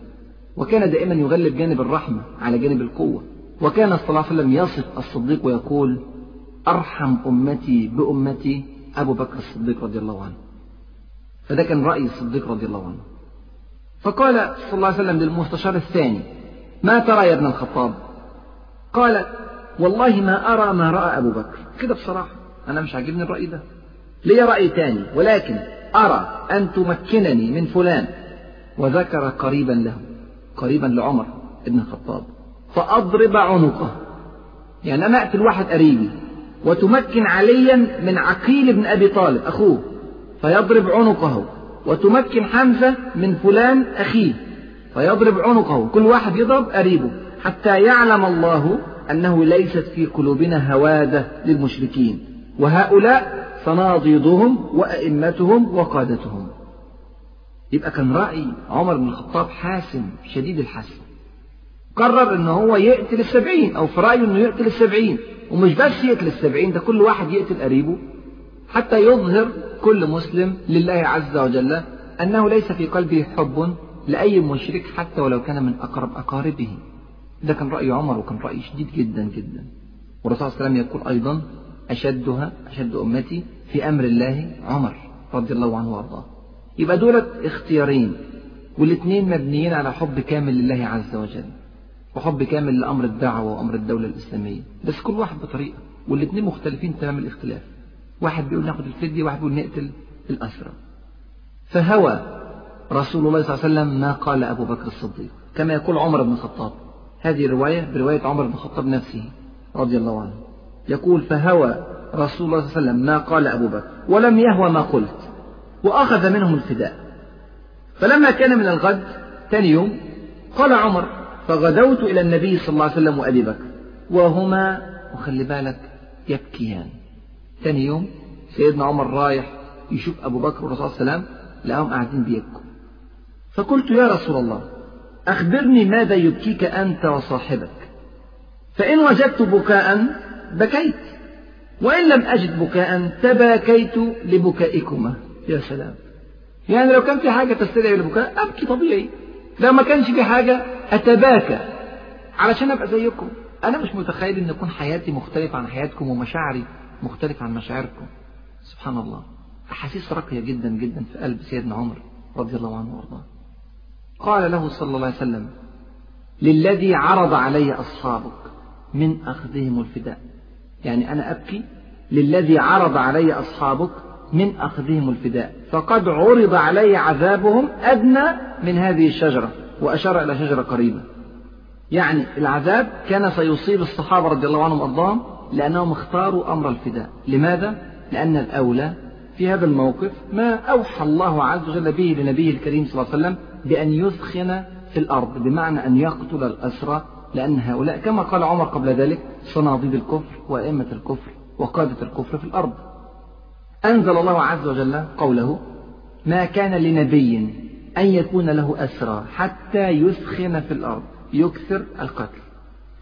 Speaker 1: وكان دائما يغلب جانب الرحمة على جانب القوة. وكان صلى الله عليه وسلم يصف الصديق ويقول أرحم أمتي بأمتي أبو بكر الصديق رضي الله عنه. فده كان رأي الصديق رضي الله عنه. فقال صلى الله عليه وسلم للمستشار الثاني ما ترى يا ابن الخطاب؟ قال والله ما أرى ما رأى أبو بكر. كده بصراحة أنا مش عاجبني الرأي ده. لي رأي تاني ولكن أرى أن تمكنني من فلان. وذكر قريبا له قريبا لعمر بن الخطاب. فأضرب عنقه. يعني أنا أقتل واحد قريبي وتمكن عليا من عقيل بن أبي طالب أخوه. فيضرب عنقه وتمكن حمزة من فلان أخيه. فيضرب عنقه. كل واحد يضرب قريبه. حتى يعلم الله أنه ليست في قلوبنا هوادة للمشركين. وهؤلاء صناديدهم وأئمتهم وقادتهم. يبقى كان رأي عمر بن الخطاب حاسم شديد الحسم قرر إن هو يقتل السبعين أو في رأيه إنه يقتل السبعين. ومش بس يقتل السبعين ده كل واحد يقتل قريبه. حتى يظهر كل مسلم لله عز وجل أنه ليس في قلبه حب لأي مشرك حتى ولو كان من أقرب أقاربه. ده كان رأي عمر وكان رأي شديد جدا جدا. والرسول صلى الله عليه وسلم يقول أيضا أشدها أشد أمتي في أمر الله عمر رضي الله عنه وأرضاه. يبقى دولت اختيارين والاثنين مبنيين على حب كامل لله عز وجل وحب كامل لأمر الدعوة وأمر الدولة الإسلامية. بس كل واحد بطريقة والاثنين مختلفين تمام الاختلاف. واحد بيقول ناخد الفدية واحد بيقول نقتل الأسرى فهوى رسول الله صلى الله عليه وسلم ما قال أبو بكر الصديق كما يقول عمر بن الخطاب. هذه الرواية برواية عمر بن الخطاب نفسه رضي الله عنه. يقول فهوى رسول الله صلى الله عليه وسلم ما قال أبو بكر ولم يهوى ما قلت وأخذ منهم الفداء. فلما كان من الغد ثاني يوم قال عمر فغدوت إلى النبي صلى الله عليه وسلم وأبي بكر وهما وخلي بالك يبكيان. ثاني يوم سيدنا عمر رايح يشوف أبو بكر والرسول صلى الله عليه وسلم لقاهم قاعدين بيبكوا. فقلت يا رسول الله أخبرني ماذا يبكيك أنت وصاحبك. فإن وجدت بكاء بكيت وإن لم أجد بكاء تباكيت لبكائكما. يا سلام. يعني لو كان في حاجة تستدعي البكاء أبكي طبيعي. لو ما كانش في حاجة أتباكى. علشان أبقى زيكم. أنا مش متخيل إن يكون حياتي مختلفة عن حياتكم ومشاعري مختلفة عن مشاعركم. سبحان الله. أحاسيس راقية جدا جدا في قلب سيدنا عمر رضي الله عنه وأرضاه. قال له صلى الله عليه وسلم للذي عرض علي أصحابك من أخذهم الفداء. يعني أنا أبكي للذي عرض علي أصحابك من أخذهم الفداء. فقد عرض علي عذابهم أدنى من هذه الشجرة وأشار إلى شجرة قريبة. يعني العذاب كان سيصيب الصحابة رضي الله عنهم وأرضاهم لأنهم اختاروا أمر الفداء. لماذا؟ لأن الأولى في هذا الموقف ما أوحى الله عز وجل به لنبيه الكريم صلى الله عليه وسلم بأن يثخن في الأرض بمعنى أن يقتل الأسرى لأن هؤلاء كما قال عمر قبل ذلك صناديد الكفر وأئمة الكفر وقادة الكفر في الأرض. أنزل الله عز وجل قوله ما كان لنبي أن يكون له أسرى حتى يثخن في الأرض. يكثر القتل.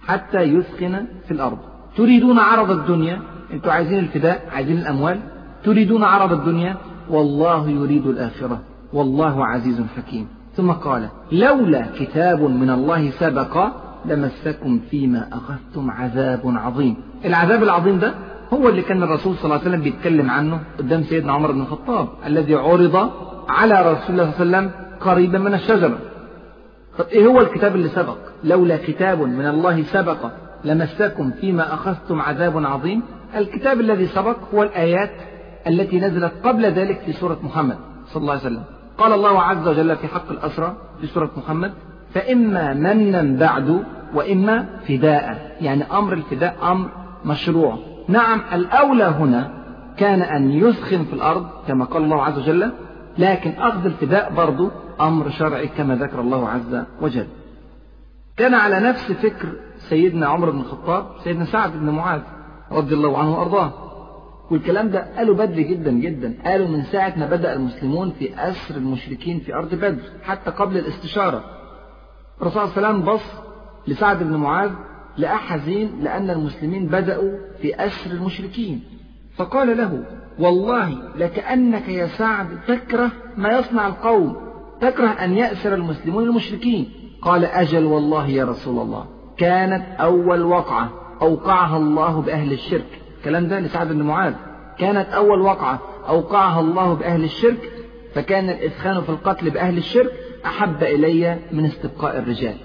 Speaker 1: حتى يثخن في الأرض. تريدون عرض الدنيا؟ أنتم عايزين الفداء؟ عايزين الأموال؟ تريدون عرض الدنيا؟ والله يريد الآخرة. والله عزيز حكيم. ثم قال لولا كتاب من الله سبق لمسكم فيما أخذتم عذاب عظيم. العذاب العظيم ده هو اللي كان الرسول صلى الله عليه وسلم بيتكلم عنه قدام سيدنا عمر بن الخطاب الذي عرض على رسول الله صلى الله عليه وسلم قريبا من الشجرة. طب إيه هو الكتاب اللي سبق؟ لولا كتاب من الله سبق لمسكم فيما أخذتم عذاب عظيم. الكتاب الذي سبق هو الآيات التي نزلت قبل ذلك في سورة محمد صلى الله عليه وسلم. قال الله عز وجل في حق الأسرى في سورة محمد فإما منا بعد وإما فداء. يعني أمر الفداء أمر مشروع. نعم الأولى هنا كان أن يسخن في الأرض كما قال الله عز وجل لكن أخذ الفداء برضه أمر شرعي كما ذكر الله عز وجل. كان على نفس فكر سيدنا عمر بن الخطاب سيدنا سعد بن معاذ رضي الله عنه وأرضاه. والكلام ده قالوا بدري جدا جدا. قالوا من ساعة ما بدأ المسلمون في أسر المشركين في أرض بدر حتى قبل الاستشارة. الرسول صلى الله عليه وسلم بص لسعد بن معاذ لقاه حزين لأن المسلمين بدأوا في أسر المشركين. فقال له والله لكأنك يا سعد تكره ما يصنع القوم تكره أن يأسر المسلمون المشركين. قال أجل والله يا رسول الله كانت أول وقعة أوقعها الله بأهل الشرك. الكلام ده لسعد بن معاذ. كانت أول وقعة أوقعها الله بأهل الشرك فكان الإثخان في القتل بأهل الشرك أحب إلي من استبقاء الرجال.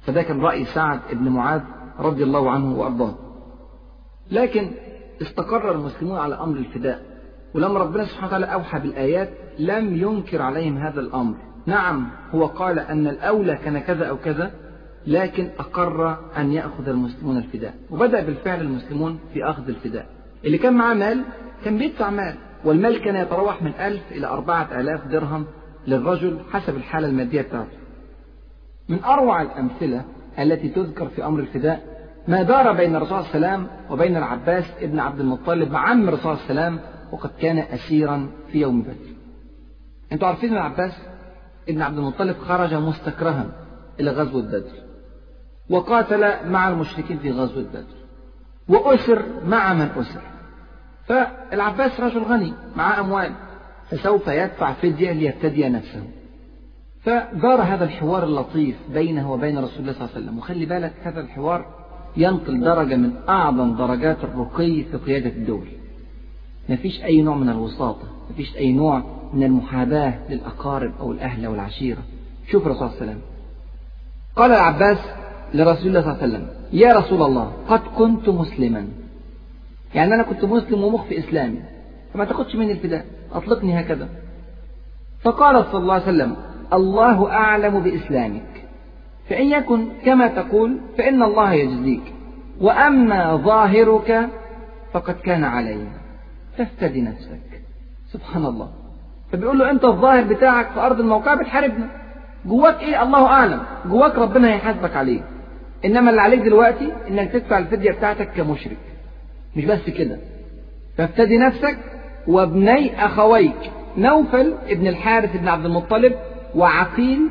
Speaker 1: فده كان رأي سعد بن معاذ رضي الله عنه وأرضاه. لكن استقر المسلمون على أمر الفداء ولما ربنا سبحانه وتعالى أوحى بالآيات لم ينكر عليهم هذا الأمر. نعم هو قال أن الأولى كان كذا أو كذا لكن أقر أن يأخذ المسلمون الفداء. وبدأ بالفعل المسلمون في أخذ الفداء. اللي كان معاه مال كان بيدفع مال. والمال كان يتراوح من ألف إلى أربعة آلاف درهم للرجل حسب الحالة المادية بتاعته. من أروع الأمثلة التي تذكر في أمر الفداء ما دار بين الرسول صلى الله عليه وسلم وبين العباس ابن عبد المطلب مع عم الرسول صلى الله عليه وسلم وقد كان أسيرا في يوم بدر. أنتوا عارفين العباس ابن عبد المطلب خرج مستكرها إلى غزوة بدر. وقاتل مع المشركين في غزوة بدر. وأسر مع من أسر. فالعباس رجل غني معه أموال. فسوف يدفع فدية ليفتدي نفسه. فدار هذا الحوار اللطيف بينه وبين رسول الله صلى الله عليه وسلم. وخلي بالك هذا الحوار ينقل درجة من أعظم درجات الرقي في قيادة الدول. ما فيش أي نوع من الوساطة ما فيش أي نوع من المحاباة للأقارب أو الأهل أو العشيرة. شوف الرسول صلى الله عليه وسلم. قال العباس لرسول الله صلى الله عليه وسلم. يا رسول الله قد كنت مسلما. يعني أنا كنت مسلم ومخفي إسلامي. فما تاخدش مني الفداء أطلقني هكذا. فقال صلى الله عليه وسلم الله أعلم بإسلامك. فإن يكن كما تقول فإن الله يجزيك. وأما ظاهرك فقد كان علي فافتدي نفسك. سبحان الله. فبيقول له أنت الظاهر بتاعك في أرض الموقع بتحاربنا جواك إيه؟ الله أعلم. جواك ربنا هيحاسبك عليه. إنما اللي عليك دلوقتي إنك تدفع الفدية بتاعتك كمشرك. مش بس كده. فافتدي نفسك وابني أخويك نوفل ابن الحارث بن عبد المطلب وعقيل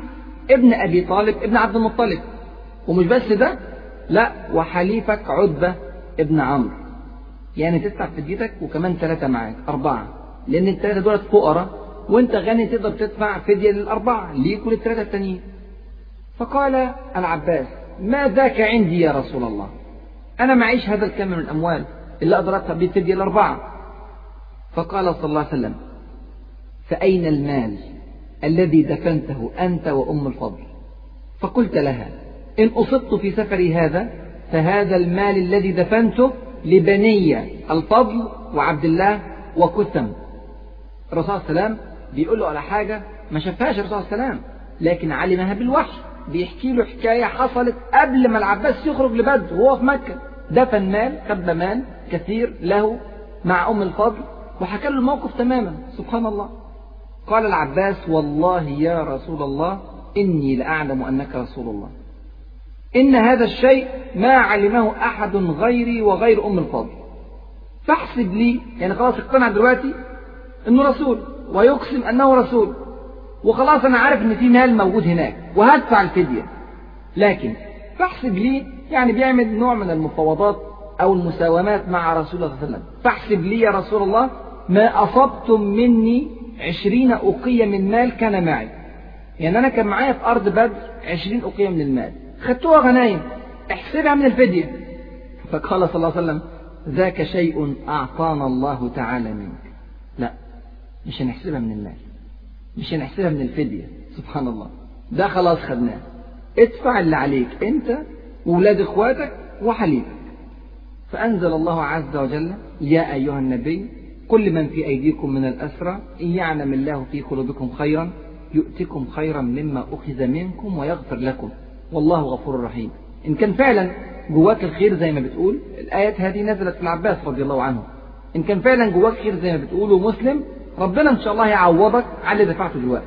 Speaker 1: ابن أبي طالب ابن عبد المطلب. ومش بس ده لا وحليفك عتبة ابن عمرو. يعني تدفع فديتك وكمان ثلاثة معاك أربعة. لأن الثلاثة دول فقراء وأنت غني تقدر تدفع فدية للأربعة ليك وللثلاثة التانيين. فقال العباس ما ذاك عندي يا رسول الله. أنا معيش هذا الكم من الأموال أدفع به فدية الأربعة فقال صلى الله عليه وسلم فأين المال الذي دفنته أنت وأم الفضل؟ فقلت لها إن أصبت في سفري هذا فهذا المال الذي دفنته لبني الفضل وعبد الله وكثم. الرسول صلى الله عليه وسلم بيقول له على حاجة ما شافهاش الرسول صلى الله عليه وسلم لكن علمها بالوحي. بيحكي له حكاية حصلت قبل ما العباس يخرج لبدر وهو في مكة. دفن مال خد مال كثير له مع أم الفضل وحكى له الموقف تماما. سبحان الله. قال العباس والله يا رسول الله إني لأعلم أنك رسول الله. إن هذا الشيء ما علمه أحد غيري وغير أم الفضل. فاحسب لي يعني خلاص اقتنع دلوقتي أنه رسول ويقسم أنه رسول. وخلاص أنا عارف أن في مال موجود هناك وهدفع الفدية. لكن فاحسب لي يعني بيعمل نوع من المفاوضات أو المساومات مع رسول الله صلى الله عليه وسلم. فاحسب لي يا رسول الله ما أصبتم مني عشرين أوقية من مال كان معي. يعني أنا كان معايا في أرض بدر عشرين أوقية من المال. خدتوها غنايم. احسبها من الفدية. فقال صلى الله عليه وسلم ذاك شيء أعطانا الله تعالى منك. لا مش هنحسبها من المال. مش هنحسبها من الفدية سبحان الله ده خلاص خدناه. ادفع اللي عليك انت وولاد اخواتك وحليفك. فأنزل الله عز وجل يا أيها النبي كل من في أيديكم من الأسرى إن يعلم الله في قلوبكم خيرا يؤتكم خيرا مما أخذ منكم ويغفر لكم. والله غفور رحيم. إن كان فعلا جواك الخير زي ما بتقول الآيات هذه نزلت في العباس رضي الله عنه. إن كان فعلا جواك خير زي ما بتقول ومسلم ربنا إن شاء الله يعوضك على اللي دفعته دلوقتي.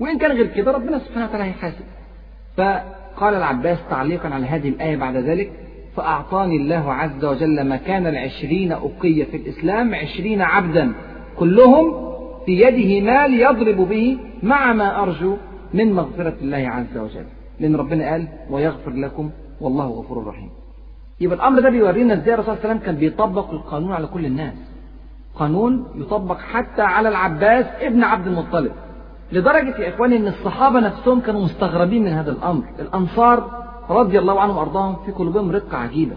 Speaker 1: وإن كان غير كده ربنا سبحانه وتعالى هيحاسب. فقال العباس تعليقا على هذه الآية بعد ذلك فأعطاني الله عز وجل مكان العشرين أقية في الإسلام عشرين عبدا كلهم في يده مال يضرب به مع ما أرجو من مغفرة الله عز وجل. لأن ربنا قال ويغفر لكم والله غفور رحيم. يبقى الأمر ده بيورينا إزاي الرسول صلى الله عليه وسلم كان بيطبق القانون على كل الناس. قانون يطبق حتى على العباس ابن عبد المطلب. لدرجة يا إخواني أن الصحابة نفسهم كانوا مستغربين من هذا الأمر. الأنصار رضي الله عنهم وأرضاهم في قلوبهم رقة عجيبة.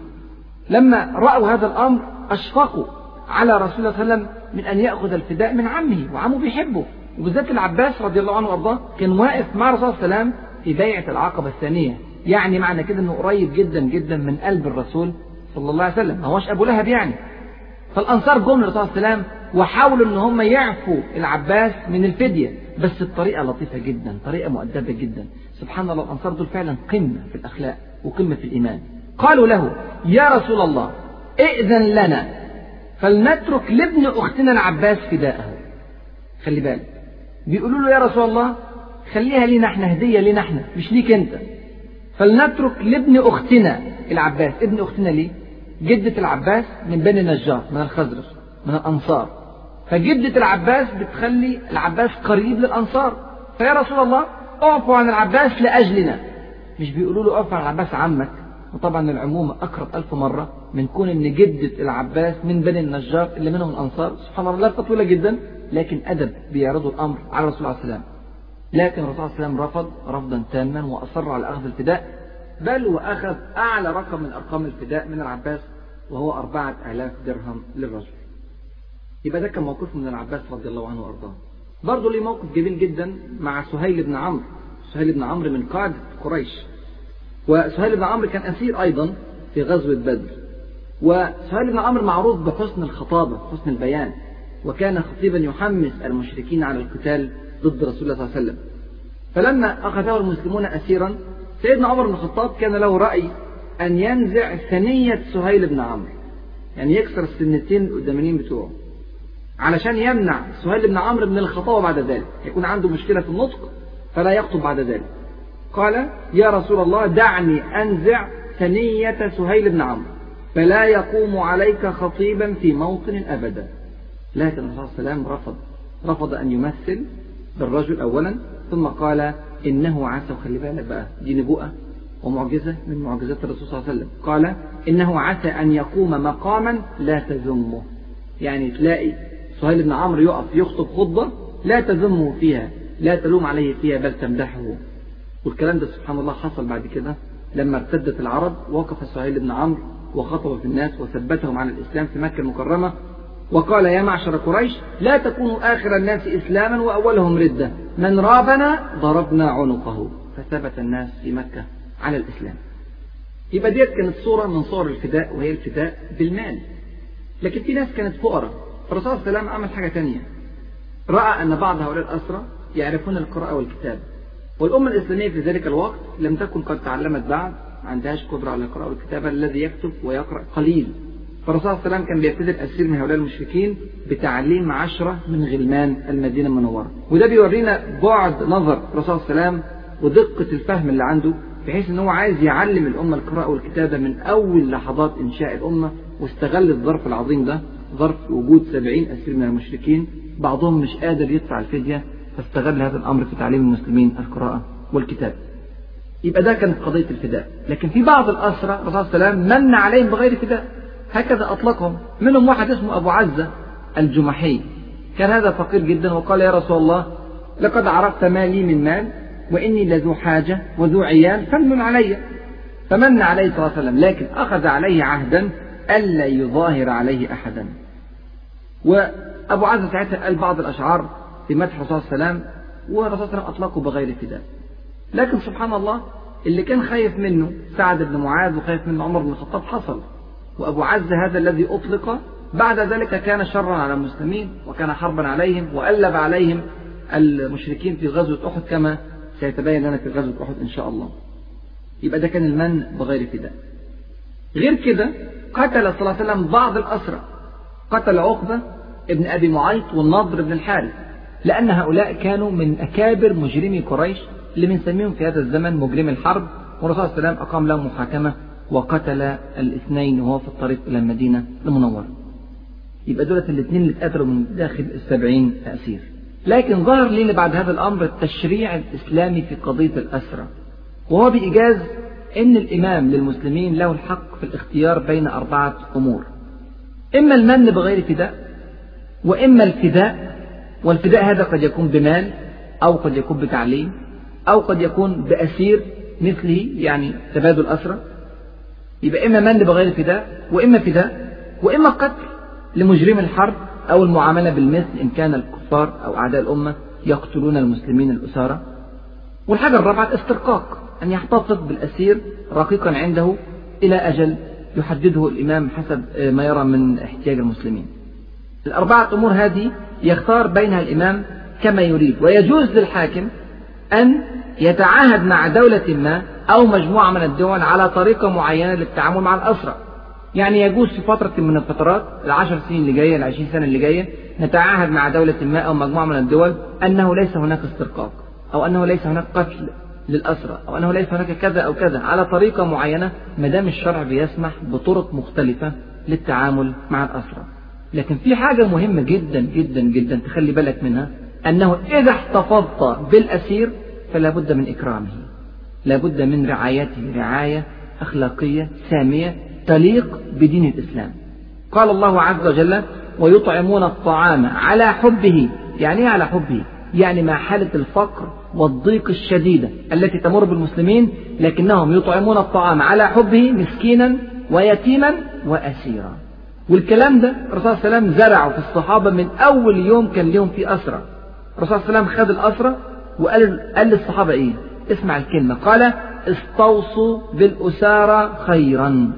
Speaker 1: لما رأوا هذا الأمر أشفقوا على رسول الله صلى الله عليه وسلم من أن يأخذ الفداء من عمه وعمه بيحبه. وبالذات العباس رضي الله عنه وأرضاه كان واقف مع الرسول صلى الله عليه وسلم في بيعة العقبة الثانية. يعني معنى كده أنه قريب جدا جدا من قلب الرسول صلى الله عليه وسلم. ما هوش أبو لهب يعني. فالأنصار جم للرسول صلى الله عليه وسلم وحاولوا إن هم يعفوا العباس من الفدية بس بطريقة لطيفة جدا طريقة مؤدبة جدا. سبحان الله الأنصار دول فعلا قمة في الأخلاق وقمة في الإيمان. قالوا له يا رسول الله إئذن لنا فلنترك لابن أختنا العباس فداءه. خلي بالك. بيقولوا له يا رسول الله خليها لينا إحنا هدية لينا إحنا مش ليك أنت. فلنترك لابن أختنا العباس. ابن أختنا ليه؟ جدة العباس من بني النجار من الخزرج من الأنصار. فجدة العباس بتخلي العباس قريب للأنصار. فيا رسول الله اعفوا عن العباس لأجلنا. مش بيقولوا له اعفوا عن العباس عمك؟ وطبعا العمومة أقرب ألف مرة من كون إن جدة العباس من بني النجار اللي منهم الأنصار سبحان الله لفة طويلة جدا لكن أدب بيعرضوا الأمر على الرسول عليه السلام لكن الرسول عليه السلام رفض رفضا تاما وأصر على أخذ الفداء بل وأخذ أعلى رقم من أرقام الفداء من العباس وهو أربعة آلاف درهم للرجل. يبقى ده كان موقف من العباس رضي الله عنه وأرضاه. برضه ليه موقف جميل جدا مع سهيل بن عمرو. سهيل بن عمرو من قادة قريش. وسهيل بن عمرو كان أسير أيضا في غزوة بدر. وسهيل بن عمرو معروف بحسن الخطابة حسن البيان. وكان خطيبا يحمس المشركين على القتال ضد رسول الله صلى الله عليه وسلم. فلما أخذه المسلمون أسيرا سيدنا عمر بن الخطاب كان له رأي أن ينزع ثنية سهيل بن عمرو يعني يكسر السنتين القدامانيين بتوعه علشان يمنع سهيل بن عمرو من الخطابة بعد ذلك يكون عنده مشكلة في النطق فلا يخطب بعد ذلك. قال يا رسول الله دعني أنزع ثنية سهيل بن عمرو فلا يقوم عليك خطيبا في موطن أبدا. لكن الرسول صلى الله عليه وسلم رفض رفض أن يمثل بالرجل أولا ثم قال إنه عسى وخلي بالك بقى دي نبوءة ومعجزة من معجزات الرسول صلى الله عليه وسلم. قال إنه عسى أن يقوم مقاما لا تذمه. يعني تلاقي سهيل بن عمرو يقف يخطب خطبة لا تذمه فيها لا تلوم عليه فيها بل تمدحه. والكلام ده سبحان الله حصل بعد كده لما ارتدت العرب وقف سهيل بن عمرو وخطب في الناس وثبتهم على الإسلام في مكة المكرمة وقال يا معشر قريش لا تكونوا آخر الناس إسلاما وأولهم ردة. من رابنا ضربنا عنقه. فثبت الناس في مكة على الإسلام. يبقى ديت كانت صورة من صور الفداء وهي الفداء بالمال. لكن في ناس كانت فقراء. الرسول صلى الله عليه وسلم عمل حاجة تانية. رأى أن بعض هؤلاء الأسرى يعرفون القراءة والكتاب. والأمة الإسلامية في ذلك الوقت لم تكن قد تعلمت بعد ما عندهاش قدرة على القراءة والكتابة الذي يكتب ويقرأ قليل. فالرسول صلى الله عليه وسلم كان بيبتدي الأسير من هؤلاء المشركين بتعليم عشرة من غلمان المدينة المنورة. وده بيورينا بعد نظر الرسول صلى الله عليه وسلم ودقة الفهم اللي عنده بحيث إن هو عايز يعلم الأمة القراءة والكتابة من أول لحظات إنشاء الأمة واستغل الظرف العظيم ده ظرف وجود سبعين أسير من المشركين بعضهم مش قادر يدفع الفدية فاستغل هذا الأمر في تعليم المسلمين القراءة والكتابة يبقى ده كانت قضية الفداء. لكن في بعض الأسرى الرسول صلى الله عليه وسلم من عليهم بغير فداء. هكذا أطلقهم. منهم واحد اسمه أبو عزة الجمحي. كان هذا فقير جدا وقال يا رسول الله لقد عرفت ما لي من مال وإني لذو حاجة وذو عيال فمن علي. فمن عليه صلى الله عليه وسلم لكن أخذ عليه عهدا ألا يظاهر عليه أحدا. وأبو عزة ساعتها قال بعض الأشعار في مدح صلى الله عليه وسلم والرسول صلى الله عليه وسلم أطلقه بغير فداء لكن سبحان الله اللي كان خايف منه سعد بن معاذ وخايف منه عمر بن الخطاب حصل. وأبو عزة هذا الذي أطلق بعد ذلك كان شرا على المسلمين وكان حربا عليهم وألب عليهم المشركين في غزوة أحد كما سيتبين لنا في غزوة أحد إن شاء الله. يبقى ده كان المن بغير فداء. غير كده قتل صلى الله عليه وسلم بعض الأسرى. قتل عقبة ابن أبي معيط والنضر بن الحارث لأن هؤلاء كانوا من أكابر مجرمي قريش اللي بنسميهم في هذا الزمن مجرم الحرب والرسول صلى الله عليه وسلم أقام لهم محاكمة وقتل الاثنين وهو في الطريق إلى المدينة المنورة. يبقى دولت الاثنين اللي اتقتلوا من داخل السبعين أسير لكن ظهر لنا بعد هذا الأمر التشريع الإسلامي في قضية الأسرة. وهو بإيجاز أن الإمام للمسلمين له الحق في الاختيار بين أربعة أمور. إما المن بغير فداء وإما الفداء والفداء هذا قد يكون بمال أو قد يكون بتعليم أو قد يكون بأسير مثله يعني تبادل أسرة. يبقى إما من بغير فداء وإما فداء وإما قتل لمجرم الحرب أو المعاملة بالمثل إن كان الكفار أو أعداء الأمة يقتلون المسلمين الأسارة. والحاجة الرابعة الاسترقاق أن يحتفظ بالأسير رقيقا عنده إلى أجل يحدده الإمام حسب ما يرى من احتياج المسلمين. الأربعة أمور هذه يختار بينها الإمام كما يريد ويجوز للحاكم أن يتعاهد مع دولة ما أو مجموعة من الدول على طريقة معينة للتعامل مع الأسرى يعني يجوز في فترة من الفترات العشر سنين اللي جاية العشرين سنة اللي جاية نتعاهد مع دولة ما أو مجموعة من الدول أنه ليس هناك استرقاق أو أنه ليس هناك قتل للأسرى أو أنه ليس هناك كذا أو كذا على طريقة معينة ما دام الشرع بيسمح بطرق مختلفة للتعامل مع الأسرى لكن في حاجة مهمة جدا جدا جدا تخلي بالك منها أنه إذا احتفظت بالأسير فلا بد من إكرامه لا بد من رعايته رعاية أخلاقية سامية تليق بدين الإسلام. قال الله عز وجل ويطعمون الطعام على حبه. يعني إيه على حبه؟ يعني مع حالة الفقر والضيق الشديدة التي تمر بالمسلمين لكنهم يطعمون الطعام على حبه مسكينا ويتيما وأسيرا. والكلام ده الرسول صلى الله عليه وسلم زرعه في الصحابة من أول يوم كان لهم في أسرة. الرسول صلى الله عليه وسلم خد الأسرة وقال قال للصحابة إيه؟ اسمع الكلمة. قال استوصوا بالأسارى خيرا.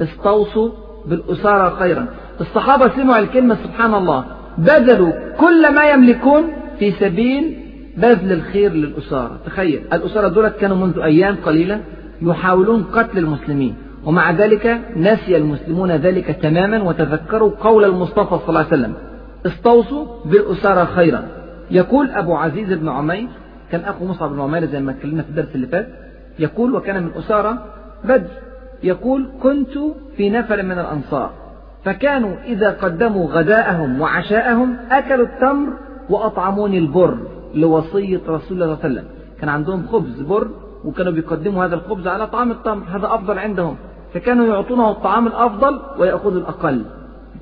Speaker 1: استوصوا بالأسارى خيرا. الصحابة سمعوا الكلمة سبحان الله. بذلوا كل ما يملكون في سبيل بذل الخير للأسارة. تخيل الأسارة دولت كانوا منذ أيام قليلة يحاولون قتل المسلمين. ومع ذلك نسي المسلمون ذلك تماما وتذكروا قول المصطفى صلى الله عليه وسلم. استوصوا بالأسارة خيرا. يقول أبو عزيز بن عمير كان أخو مصعب بن عمير زي ما اتكلمنا في الدرس اللي فات يقول وكان من أسارة بدر يقول كنت في نفر من الأنصار فكانوا إذا قدموا غداءهم وعشاءهم أكلوا التمر وأطعموني البر لوصية رسول الله صلى الله عليه وسلم. كان عندهم خبز بر وكانوا بيقدموا هذا الخبز على طعام التمر هذا أفضل عندهم. فكانوا يعطونه الطعام الأفضل ويأخذوا الأقل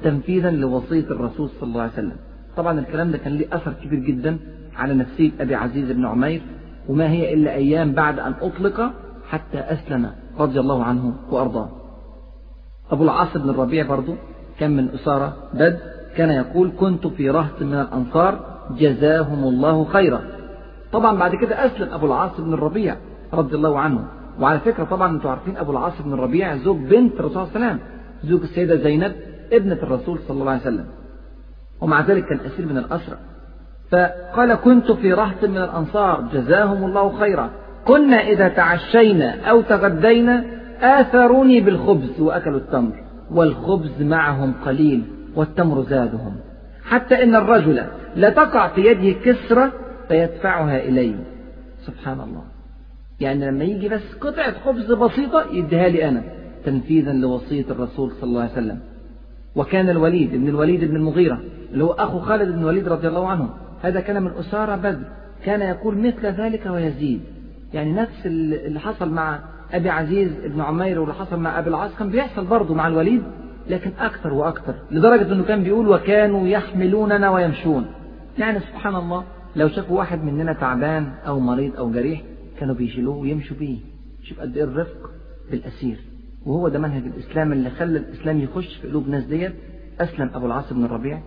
Speaker 1: تنفيذا لوصية الرسول صلى الله عليه وسلم. طبعا الكلام ده كان له أثر كبير جدا على نفسية أبي عزيز بن عمير وما هي إلا أيام بعد أن أطلق حتى أسلم رضي الله عنه وأرضاه. أبو العاص بن الربيع برضو كان من أسارة بدر كان يقول كنت في رهط من الأنصار جزاهم الله خيرا. طبعا بعد كده أسلم أبو العاص بن الربيع رضي الله عنه. وعلى فكرة طبعا أنتم عارفين أبو العاص بن الربيع زوج بنت الرسول صلى الله عليه وسلم زوج السيدة زينب ابنة الرسول صلى الله عليه وسلم. ومع ذلك كان أسير من الأسرى. فقال كنت في رهط من الأنصار جزاهم الله خيرا. كنا إذا تعشينا أو تغدينا آثروني بالخبز وأكلوا التمر. والخبز معهم قليل والتمر زادهم. حتى إن الرجل لتقع في يده كسرة فيدفعها إلي. سبحان الله. يعني لما يجي بس قطعة خبز بسيطة يديها لي أنا. تنفيذا لوصية الرسول صلى الله عليه وسلم. وكان الوليد بن الوليد بن المغيرة اللي هو أخو خالد بن الوليد رضي الله عنه. هذا كان من أسارة بدر كان يقول مثل ذلك ويزيد. يعني نفس اللي حصل مع أبي عزيز بن عمير واللي حصل مع أبي العاص كان بيحصل برضه مع الوليد لكن أكثر وأكثر لدرجة أنه كان بيقول وكانوا يحملوننا ويمشون. يعني سبحان الله لو شافوا واحد مننا تعبان أو مريض أو جريح كانوا بيشيلوه ويمشوا بيه. شوف قد إيه الرفق بالأسير. وهو ده منهج الإسلام اللي خلى الإسلام يخش في قلوب ناس ديت. أسلم أبو العاص بن الربيع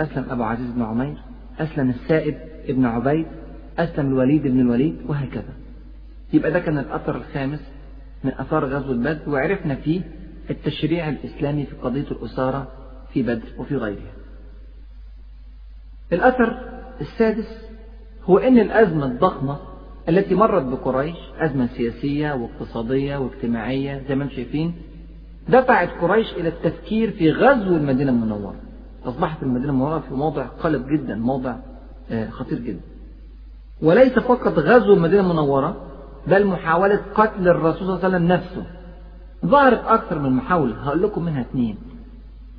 Speaker 1: أسلم أبو عزيز بن عمير أسلم السائب ابن عبيد أسلم الوليد بن الوليد وهكذا. يبقى ده كان الأثر الخامس من أثار غزوة بدر وعرفنا فيه التشريع الإسلامي في قضية الأسارة في بدر وفي غيرها. الأثر السادس هو أن الأزمة الضخمة التي مرت بقريش أزمة سياسية واقتصادية واجتماعية زي ما أنتم شايفين دفعت قريش إلى التفكير في غزو المدينة المنورة. أصبحت المدينة المنورة في موضع قلب جدا موضع خطير جدا. وليس فقط غزو المدينة المنورة بل محاولة قتل الرسول صلى الله عليه وسلم نفسه. ظهرت أكثر من محاولة هقول لكم منها اثنين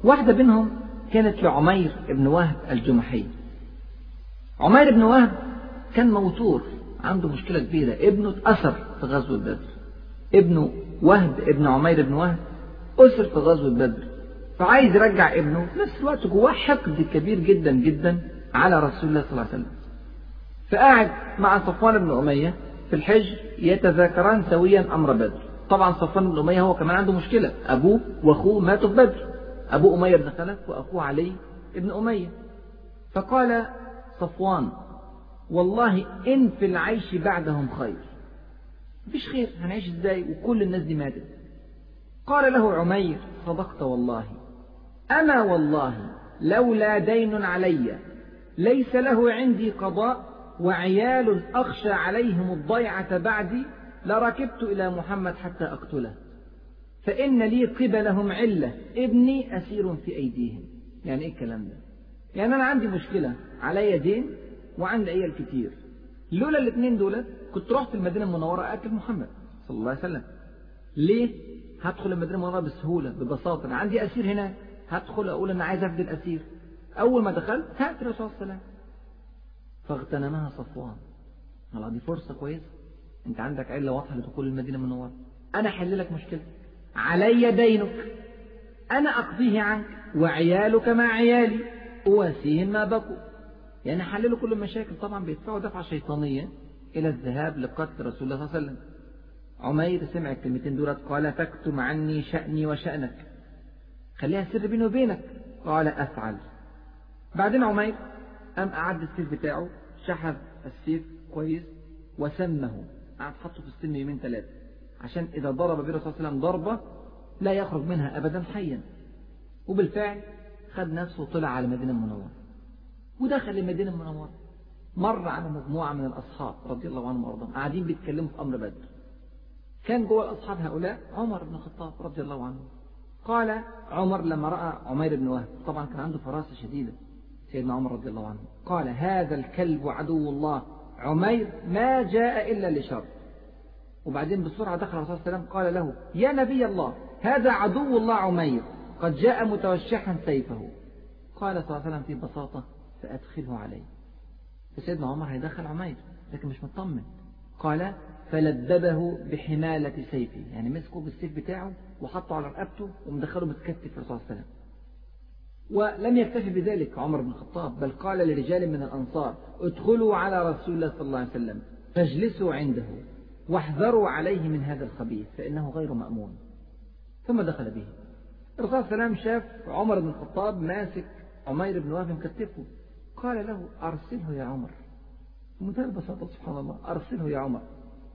Speaker 1: واحدة منهم كانت لعمير بن وهب الجمحي. عمير بن وهب كان موتور. عنده مشكلة كبيرة. ابنه اتأثر في غزوة بدر. ابنه وهب ابن عمير بن وهب أسر في غزوة بدر. فعايز يرجع ابنه في نفس الوقت جواه حقد كبير جدا جدا على رسول الله صلى الله عليه وسلم. فقاعد مع صفوان بن أمية في الحج يتذاكران سويا أمر بدر. طبعا صفوان بن أمية هو كمان عنده مشكلة. أبوه وأخوه ماتوا في بدر. أبوه أمية بن خلف وأخوه علي بن أمية. فقال صفوان والله إن في العيش بعدهم خير. مفيش خير هنعيش إزاي؟ وكل الناس دي ماتت. قال له عمير صدقت والله. أما والله لولا دين علي ليس له عندي قضاء وعيال أخشى عليهم الضيعة بعدي لركبت إلى محمد حتى أقتله. فإن لي قبلهم علة ابني أسير في أيديهم. يعني إيه الكلام ده؟ يعني أنا عندي مشكلة عليا دين؟ وعندي عيال كتير. لولا الاثنين دول كنت رحت المدينة المنورة أقتل محمد صلى الله عليه وسلم. ليه؟ هدخل المدينة المنورة بسهولة ببساطة. أنا عندي أسير هناك هدخل أقول أنا عايز أفدي الأسير. أول ما دخلت هات الرسول صلى الله عليه وسلم. فاغتنمها صفوان. قال دي فرصة كويسة. أنت عندك علة واضحة لدخول المدينة المنورة. أنا أحل لك مشكلتك علي دينك. أنا أقضيه عنك. وعيالك مع عيالي. أواسيهم ما بقوا. يعني حللوا كل المشاكل. طبعا بيدفعوا دفعة شيطانية إلى الذهاب لقتل رسول الله صلى الله عليه وسلم. عمير سمع الكلمتين دولت؟ قال تكتم عني شأني وشأنك. خليها سر بيني وبينك. قال أفعل. بعدين عمير قام أعد السيف بتاعه شحذ السيف كويس وسمه. قعد حطه في السن يومين ثلاثة. عشان إذا ضرب به الرسول صلى الله عليه وسلم ضربة لا يخرج منها أبدا حيا. وبالفعل خد نفسه وطلع على المدينة المنورة. ودخل المدينة المنورة. مر على مجموعة من الأصحاب رضي الله عنهم وأرضاهم قاعدين بيتكلموا في أمر بدر. كان جوه الأصحاب هؤلاء عمر بن الخطاب رضي الله عنه. قال عمر لما رأى عمير بن وهب طبعا كان عنده فراسة شديدة سيدنا عمر رضي الله عنه. قال هذا الكلب عدو الله. عمير ما جاء إلا لشر. وبعدين بسرعة دخل الرسول صلى الله عليه وسلم قال له يا نبي الله هذا عدو الله عمير قد جاء متوشحا سيفه. قال صلى الله عليه وسلم في بساطة فأدخله علي فسيدنا عمر هيدخل عمير لكن مش مطمن. قال فلببه بحمالة سيفه. يعني مسكه بالسيف بتاعه وحطه على رقبته ومدخله متكتف الرسول صلى الله عليه وسلم. ولم يكتفي بذلك عمر بن الخطاب بل قال لرجال من الأنصار ادخلوا على رسول الله صلى الله عليه وسلم فاجلسوا عنده واحذروا عليه من هذا الخبيث فإنه غير مأمون. ثم دخل به. الرسول صلى الله عليه وسلم شاف عمر بن الخطاب ماسك عمير بن وهب مكتفه. قال له أرسله يا عمر. بمنتهى البساطة سبحان الله. أرسله يا عمر.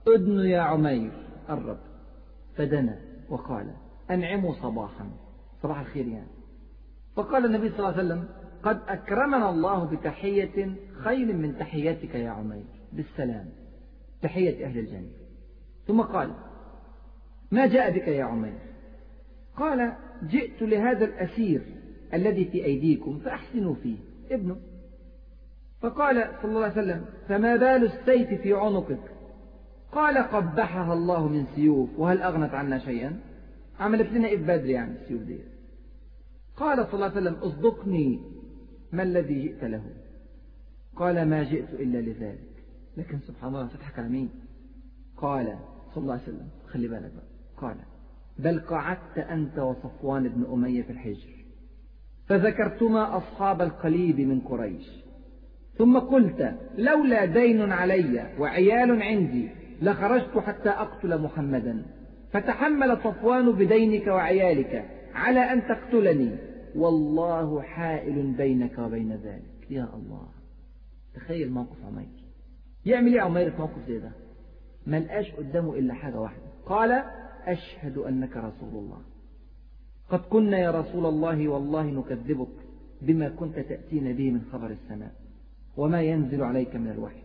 Speaker 1: ادن يا عمير قرب فدنا وقال أنعموا صباحا. صباح الخير يعني. فقال النبي صلى الله عليه وسلم قد أكرمنا الله بتحية خير من تحياتك يا عمير. بالسلام. تحية أهل الجنة. ثم قال ما جاء بك يا عمير؟ قال جئت لهذا الأسير الذي في أيديكم فأحسنوا فيه. ابنه. فقال صلى الله عليه وسلم فما بال السيف في عنقك؟ قال قبحها الله من سيوف وهل أغنت عنا شيئا؟ عملت لنا إيه بدر يعني السيوف دي. قال صلى الله عليه وسلم اصدقني ما الذي جئت له. قال ما جئت إلا لذلك. لكن سبحان الله تضحك على مين قال صلى الله عليه وسلم خلي بالك بقى. قال بل قعدت أنت وصفوان بن أمية في الحجر فذكرتما أصحاب القليب من قريش. ثم قلت لولا دين علي وعيال عندي لخرجت حتى أقتل محمدا. فتحمل صفوان بدينك وعيالك على أن تقتلني. والله حائل بينك وبين ذلك. يا الله. تخيل موقف عمير. يعمل إيه عمير في موقف زي ده؟ ما لقاش قدامه إلا حاجة واحدة. قال أشهد أنك رسول الله. قد كنا يا رسول الله والله نكذبك بما كنت تأتينا به من خبر السماء. وما ينزل عليك من الوحي.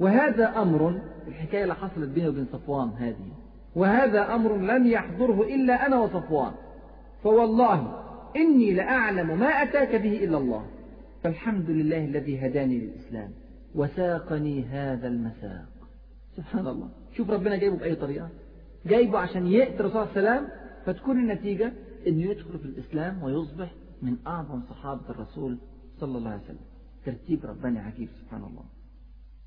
Speaker 1: وهذا أمر الحكاية اللي حصلت بيني وبين صفوان هذه وهذا أمر لم يحضره إلا أنا وصفوان. فوالله إني لأعلم ما أتاك به إلا الله. فالحمد لله الذي هداني للإسلام وساقني هذا المساق. سبحان الله. شوف ربنا جايبه بأي طريقة. جايبه عشان يأتي الرسول صلى الله عليه وسلم فتكون النتيجة أنه يدخل في الإسلام ويصبح من أعظم صحابة الرسول صلى الله عليه وسلم. ترتيب رباني عجيب سبحان الله.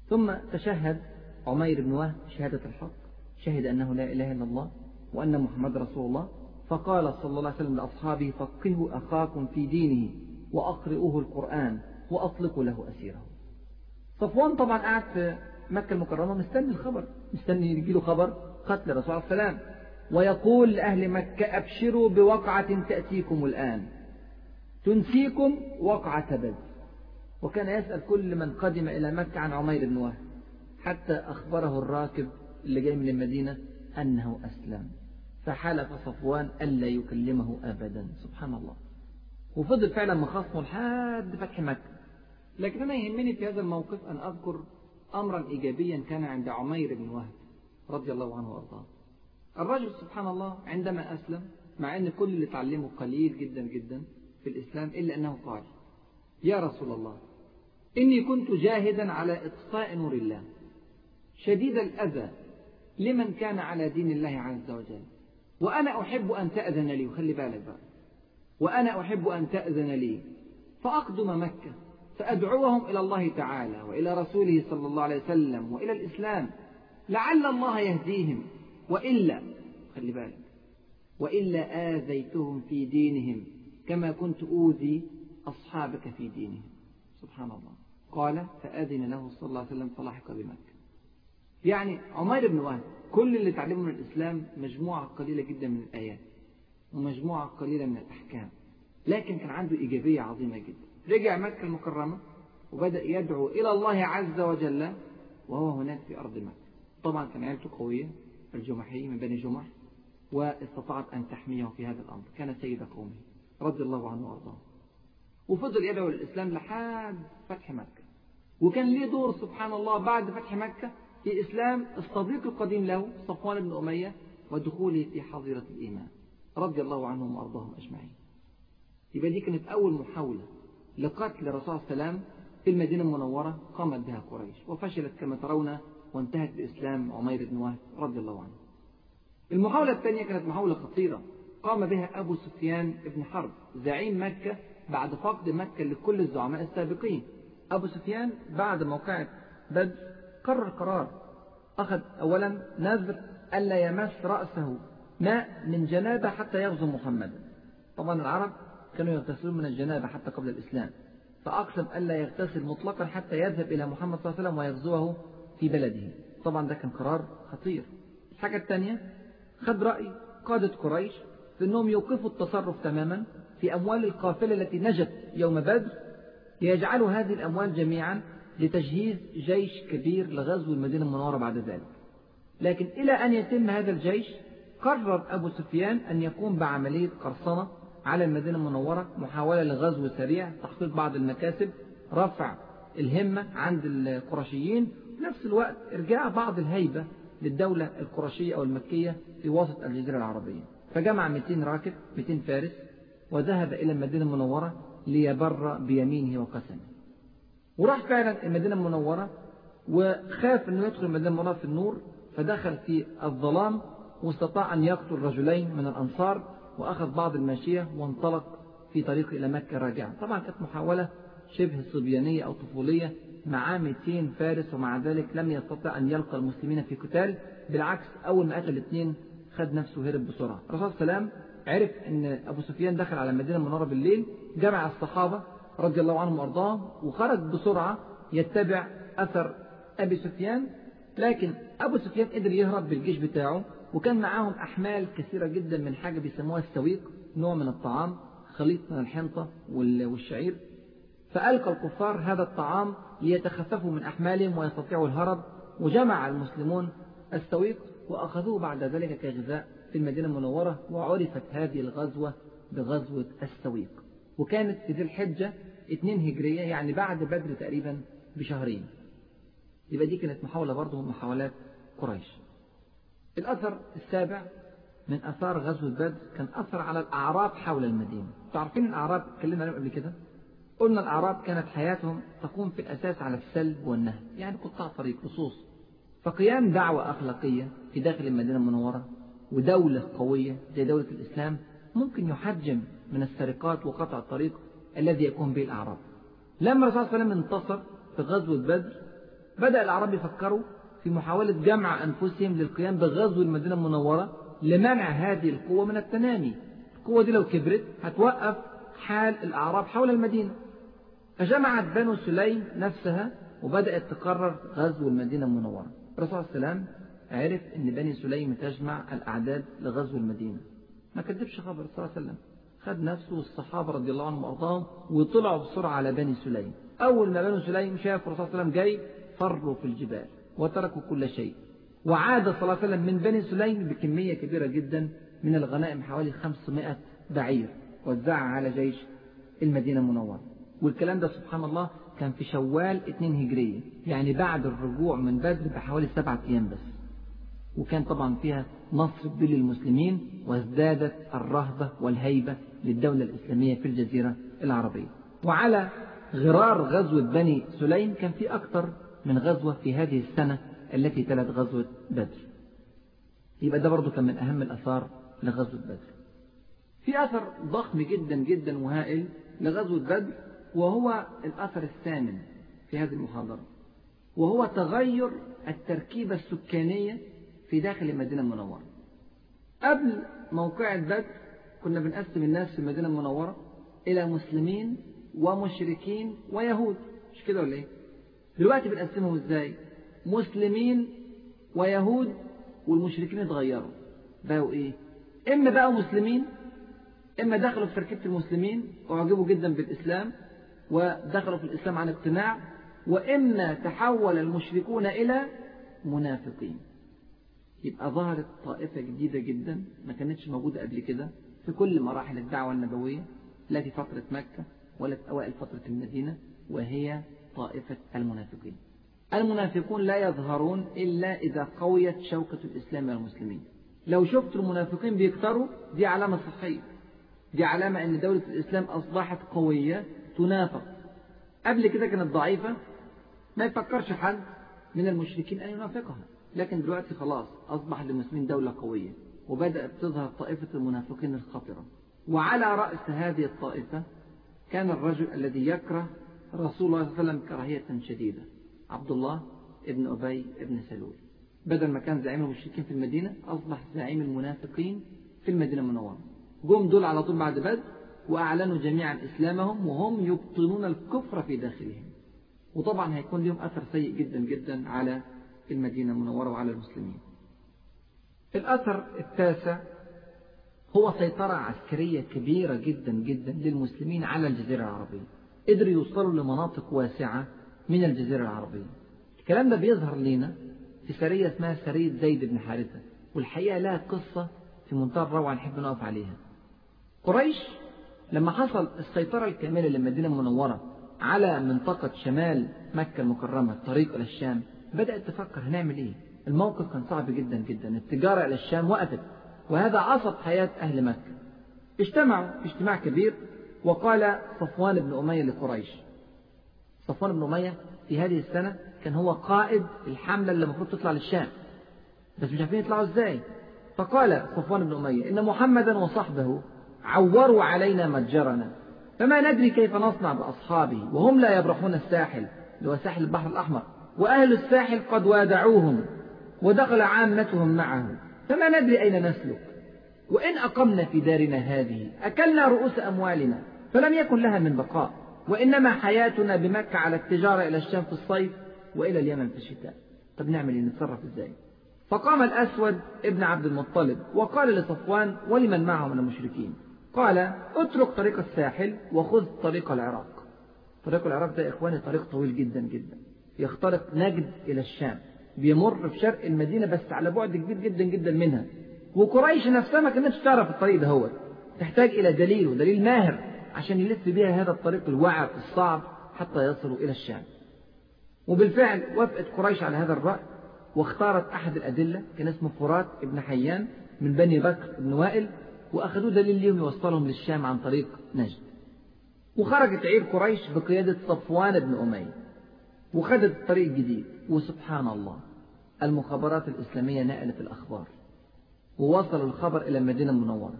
Speaker 1: ثم تشهد عمير بن وهب شهادة الحق شهد أنه لا إله إلا الله وأن محمد رسول الله فقال صلى الله عليه وسلم لأصحابه فقهوا أخاكم في دينه وأقرئوه القرآن وأطلقوا له أسيره. صفوان طبعا قاعد في مكة المكرمة مستني الخبر مستني يجي له خبر قتل الرسول عليه السلام ويقول لأهل مكة أبشروا بوقعة تأتيكم الآن تنسيكم وقعة بدر. وكان يسأل كل من قدم إلى مكة عن عمير بن وهب حتى أخبره الراكب اللي جاي من المدينة أنه أسلم. فحلف صفوان ألا يكلمه أبدا. سبحان الله. وفضل فعلا مخاصمه لحد فتح مكة. لكن أنا يهمني في هذا الموقف أن أذكر أمرا إيجابيا كان عند عمير بن وهب رضي الله عنه وأرضاه. الرجل سبحان الله عندما أسلم مع أن كل اللي تعلمه قليل جدا جدا في الإسلام إلا أنه قال يا رسول الله إني كنت جاهدا على إطفاء نور الله شديد الأذى لمن كان على دين الله عز وجل. وأنا أحب أن تأذن لي وخلي بالك بقى. وأنا أحب أن تأذن لي فأقدم مكة فأدعوهم إلى الله تعالى وإلى رسوله صلى الله عليه وسلم وإلى الإسلام. لعل الله يهديهم وإلا خلي بالك وإلا آذيتهم في دينهم كما كنت أوذي أصحابك في دينهم. سبحان الله. قال فأذن له صلى الله عليه وسلم فلاحق بمكة. يعني عمير بن وهب كل اللي تعلمه من الإسلام مجموعة قليلة جدا من الآيات ومجموعة قليلة من الأحكام لكن كان عنده إيجابية عظيمة جدا. رجع مكة المكرمة وبدأ يدعو إلى الله عز وجل وهو هناك في أرض مكة. طبعا كان عيلته قوية الجمحي من بني جمح واستطاعت أن تحميه في هذا الأمر. كان سيد قومه رضي الله عنه وأرضاه. وفضل يدعو للإسلام لحد فتح مكة. وكان ليه دور سبحان الله بعد فتح مكة في إسلام الصديق القديم له صفوان بن أمية ودخوله في حظيرة الإيمان. رضي الله عنهم وأرضاهم أجمعين. يبقى دي كانت أول محاولة لقتل الرسول وسلم في المدينة المنورة قامت بها قريش. وفشلت كما ترون وانتهت بإسلام عمير بن وهب رضي الله عنه. المحاولة الثانية كانت محاولة خطيرة. قام بها أبو سفيان بن حرب زعيم مكة بعد فقد مكة لكل الزعماء السابقين. أبو سفيان بعد موقعة بدر قرر قرار أخذ أولا نذر ألا يمس رأسه ماء من جنابة حتى يغزو محمدا طبعا العرب كانوا يغتسلون من الجنابة حتى قبل الإسلام. فأقسم ألا يغتسل مطلقا حتى يذهب إلى محمد صلى الله عليه وسلم ويغزوه في بلده. طبعا ده كان قرار خطير. الحاجة الثانية خد رأي قادة قريش في أنهم يوقفوا التصرف تماما. في أموال القافلة التي نجت يوم بدر ليجعلوا هذه الأموال جميعا لتجهيز جيش كبير لغزو المدينة المنورة بعد ذلك. لكن إلى أن يتم هذا الجيش قرر أبو سفيان أن يقوم بعملية قرصنة على المدينة المنورة محاولة لغزو سريع تحقيق بعض المكاسب رفع الهمة عند القرشيين. في نفس الوقت إرجاع بعض الهيبة للدولة القرشية أو المكية في وسط الجزيرة العربية. فجمع 200 راكب 200 فارس وذهب إلى المدينة المنورة ليبر بيمينه وقسمه. وراح فعلا المدينة المنورة وخاف أنه يدخل المدينة المنورة في النور فدخل في الظلام واستطاع أن يقتل رجلين من الأنصار وأخذ بعض الماشية وانطلق في طريقه إلى مكة راجعا. طبعا كانت محاولة شبه صبيانية أو طفولية معاه 200 فارس ومع ذلك لم يستطع أن يلقى المسلمين في قتال. بالعكس أول ما قتل الاثنين خد نفسه هرب بسرعة. الرسول صلى الله عليه وسلم عرف أن أبو سفيان دخل على المدينة المنورة بالليل جمع الصحابة رضي الله عنهم وأرضاهم وخرج بسرعة يتبع أثر أبي سفيان لكن أبو سفيان قدر يهرب بالجيش بتاعه وكان معاهم أحمال كثيرة جدا من حاجة بيسموها السويق نوع من الطعام خليط من الحنطة والشعير. فألقى الكفار هذا الطعام ليتخففوا من أحمالهم ويستطيعوا الهرب وجمع المسلمون السويق وأخذوه بعد ذلك كغذاء. في المدينة المنورة وعرفت هذه الغزوة بغزوة السويق. وكانت في ذي الحجة اثنين هجرية يعني بعد بدر تقريبا بشهرين. يبقى دي كانت محاولة برضه من محاولات قريش. الأثر السابع من أثار غزوة بدر كان أثر على الأعراب حول المدينة. تعرفين الأعراب اتكلمنا عليهم قبل كده؟ قلنا الأعراب كانت حياتهم تقوم في الأساس على السلب والنهي يعني قطاع طريق لصوص فقيام دعوة أخلاقية في داخل المدينة المنورة ودولة قوية زي دولة الإسلام ممكن يحجم من السرقات وقطع الطريق الذي يقوم به الأعراب. لما الرسول صلى الله عليه وسلم انتصر في غزوة بدر بدأ الأعراب يفكروا في محاولة جمع أنفسهم للقيام بغزو المدينة المنورة لمنع هذه القوة من التنامي. القوة دي لو كبرت هتوقف حال الأعراب حول المدينة. فجمعت بنو سليم نفسها وبدأت تقرر غزو المدينة المنورة. الرسول صلى الله عليه وسلم عرف أن بني سليم تجمع الأعداد لغزو المدينة. ما كذبش خبر صلى الله عليه وسلم. خد نفسه والصحابة رضي الله عنهم وأرضاهم وطلعوا بسرعة على بني سليم. أول ما بنو سليم شافوا الرسول صلى الله عليه وسلم جاي فروا في الجبال وتركوا كل شيء. وعاد صلى الله عليه وسلم من بني سليم بكمية كبيرة جدا من الغنائم حوالي 500 بعير. وزعها على جيش المدينة المنورة. والكلام ده سبحان الله كان في شوال 2 هجرية. يعني بعد الرجوع من بدر بحوالي سبعة أيام بس. وكان طبعا فيها نصر كبير للمسلمين وازدادت الرهبة والهيبة للدولة الإسلامية في الجزيرة العربية. وعلى غرار غزوة بني سليم كان في أكثر من غزوة في هذه السنة التي تلت غزوة بدر. يبقى ده برضه كان من أهم الأثار لغزوة بدر. في أثر ضخم جدا جدا وهائل لغزوة بدر وهو الأثر الثامن في هذه المحاضرة. وهو تغير التركيبة السكانية في داخل المدينة المنورة قبل موقعة بدر كنا بنقسم الناس في المدينة المنورة إلى مسلمين ومشركين ويهود مش كده ولا إيه؟ دلوقتي بنقسمهم إزاي؟ مسلمين ويهود والمشركين اتغيروا بقوا إيه؟ إما بقوا مسلمين إما دخلوا في تركيبة المسلمين وأعجبوا جدا بالإسلام ودخلوا في الإسلام عن اقتناع وإما تحول المشركون إلى منافقين يبقى ظهرت طائفة جديدة جدا ما كانتش موجودة قبل كده في كل مراحل الدعوة النبوية لا في فترة مكة ولا في أوائل فترة المدينة وهي طائفة المنافقين. المنافقون لا يظهرون إلا إذا قويت شوكة الإسلام والمسلمين. لو شفت المنافقين بيكتروا دي علامة صحية. دي علامة أن دولة الإسلام أصبحت قوية تنافق. قبل كده كانت ضعيفة ما يفكرش حد من المشركين أن ينافقها. لكن دلوقتي خلاص أصبح للمسلمين دولة قوية وبدأت تظهر طائفة المنافقين الخطرة. وعلى رأس هذه الطائفة كان الرجل الذي يكره رسول الله صلى الله عليه وسلم كراهية شديدة عبد الله ابن أبي ابن سلول. بدل ما كان زعيم المشركين في المدينة أصبح زعيم المنافقين في المدينة المنورة. جم دول على طول بعد بدر وأعلنوا جميعا إسلامهم وهم يبطنون الكفر في داخلهم. وطبعا هيكون لهم أثر سيء جدا جدا على المدينة المنورة وعلى المسلمين. الأثر التاسع هو سيطرة عسكرية كبيرة جدا جدا للمسلمين على الجزيرة العربية. قدروا يوصلوا لمناطق واسعة من الجزيرة العربية. الكلام ده بيظهر لنا في سرية اسمها سرية زيد بن حارثة والحقيقة لها قصة في منتهى الروعة نحب نقف عليها. قريش لما حصل السيطرة الكاملة للمدينة المنورة على منطقة شمال مكة المكرمة الطريق إلى الشام بدأت تفكر هنعمل إيه. الموقف كان صعب جدا جدا. التجارة إلى الشام وقفت. وهذا عصب حياة أهل مكة. اجتمعوا في اجتماع كبير وقال صفوان بن أمية لقريش. صفوان بن أمية في هذه السنة كان هو قائد الحملة اللي المفروض تطلع للشام. بس مش عارفين يطلعوا إزاي. فقال صفوان بن أمية إن محمدا وصحبه عوروا علينا متجرنا. فما ندري كيف نصنع بأصحابه وهم لا يبرحون الساحل اللي هو ساحل البحر الأحمر. وأهل الساحل قد وادعوهم ودخل عامتهم معه فما ندري أين نسلك. وإن أقمنا في دارنا هذه أكلنا رؤوس أموالنا فلم يكن لها من بقاء. وإنما حياتنا بمكة على التجارة إلى الشام في الصيف وإلى اليمن في الشتاء. طب نعمل إيه؟ نتصرف إزاي؟ فقام الأسود ابن عبد المطلب وقال لصفوان ولمن معه من المشركين؟ قال اترك طريق الساحل وخذ طريق العراق. طريق العراق ده إخواني طريق طويل جدا جدا. يخترق نجد إلى الشام بيمر في شرق المدينة بس على بعد كبير جدا جدا منها. وقريش نفسها ما كانتش تعرف الطريق ده هو. تحتاج إلى دليل ودليل ماهر عشان يلف بها هذا الطريق الوعر الصعب حتى يصلوا إلى الشام. وبالفعل وافقت قريش على هذا الرأي واختارت أحد الأدلة كان اسمه فرات ابن حيان من بني بكر بن وائل وأخذوه دليل ليهم يوصلهم للشام عن طريق نجد. وخرجت عير قريش بقيادة صفوان بن أمية. وخدت الطريق الجديد وسبحان الله المخابرات الإسلامية نقلت الأخبار ووصل الخبر إلى المدينة المنورة.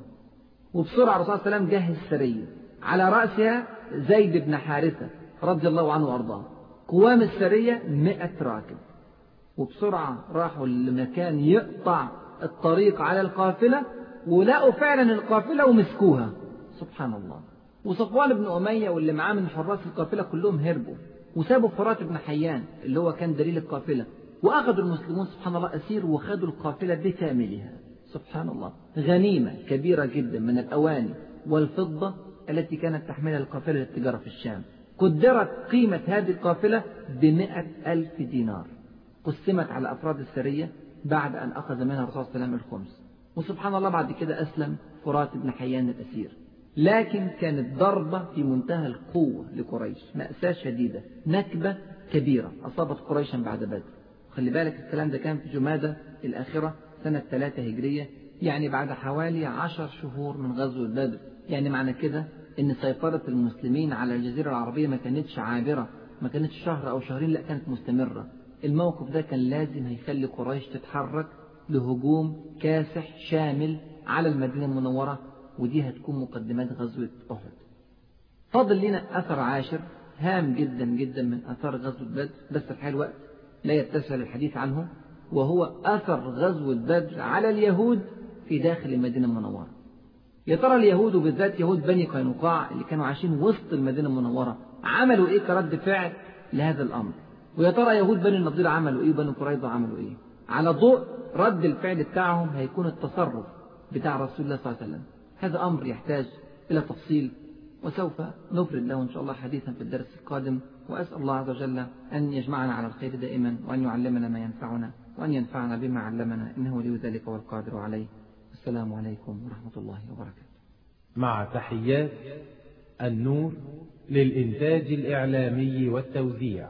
Speaker 1: وبسرعة الرسول صلى الله عليه وسلم جهز سرية على رأسها زيد بن حارثة رضي الله عنه وأرضاه. قوام السرية مئة راكب. وبسرعة راحوا لمكان يقطع الطريق على القافلة ولقوا فعلا القافلة ومسكوها. سبحان الله. وصفوان بن أمية واللي معاه من حراس القافلة كلهم هربوا. وسابوا فرات بن حيان اللي هو كان دليل القافلة وأخذوا المسلمون سبحان الله أسير وخذوا القافلة بكاملها. سبحان الله. غنيمة كبيرة جدا من الأواني والفضة التي كانت تحملها القافلة للتجارة في الشام. قدرت قيمة هذه القافلة بمئة ألف دينار. قسمت على أفراد السرية بعد أن أخذ منها الرسول صلى الله عليه وسلم الخمس. وسبحان الله بعد كده أسلم فرات بن حيان الأسير. لكن كانت ضربة في منتهى القوة لقريش مأساة شديدة نكبة كبيرة أصابت قريشا بعد بدر. خلي بالك الكلام ده كان في جمادة الآخرة سنة ثلاثة هجرية يعني بعد حوالي عشر شهور من غزوة بدر. يعني معنى كده إن سيطرة المسلمين على الجزيرة العربية ما كانتش عابرة ما كانتش شهر أو شهرين لا كانت مستمرة. الموقف ده كان لازم هيخلي قريش تتحرك لهجوم كاسح شامل على المدينة المنورة ودي هتكون مقدمات غزوة أحد. فاضل لنا أثر عاشر هام جدا جدا من أثار غزوة بدر بس حال الوقت لا يتسع للحديث عنه وهو أثر غزوة بدر على اليهود في داخل المدينة المنورة. يا ترى اليهود وبالذات يهود بني قينقاع اللي كانوا عايشين وسط المدينة المنورة عملوا إيه كرد فعل لهذا الأمر؟ ويا ترى يهود بني النضير عملوا إيه وبني قريظة عملوا إيه؟ على ضوء رد الفعل بتاعهم هيكون التصرف بتاع رسول الله صلى الله عليه وسلم. هذا أمر يحتاج إلى تفصيل وسوف نفرد له إن شاء الله حديثا في الدرس القادم. وأسأل الله عز وجل أن يجمعنا على الخير دائما وأن يعلمنا ما ينفعنا وأن ينفعنا بما علمنا إنه ولي ذلك والقادر عليه. السلام عليكم ورحمة الله وبركاته.
Speaker 2: مع تحيات النور للإنتاج الإعلامي والتوزيع.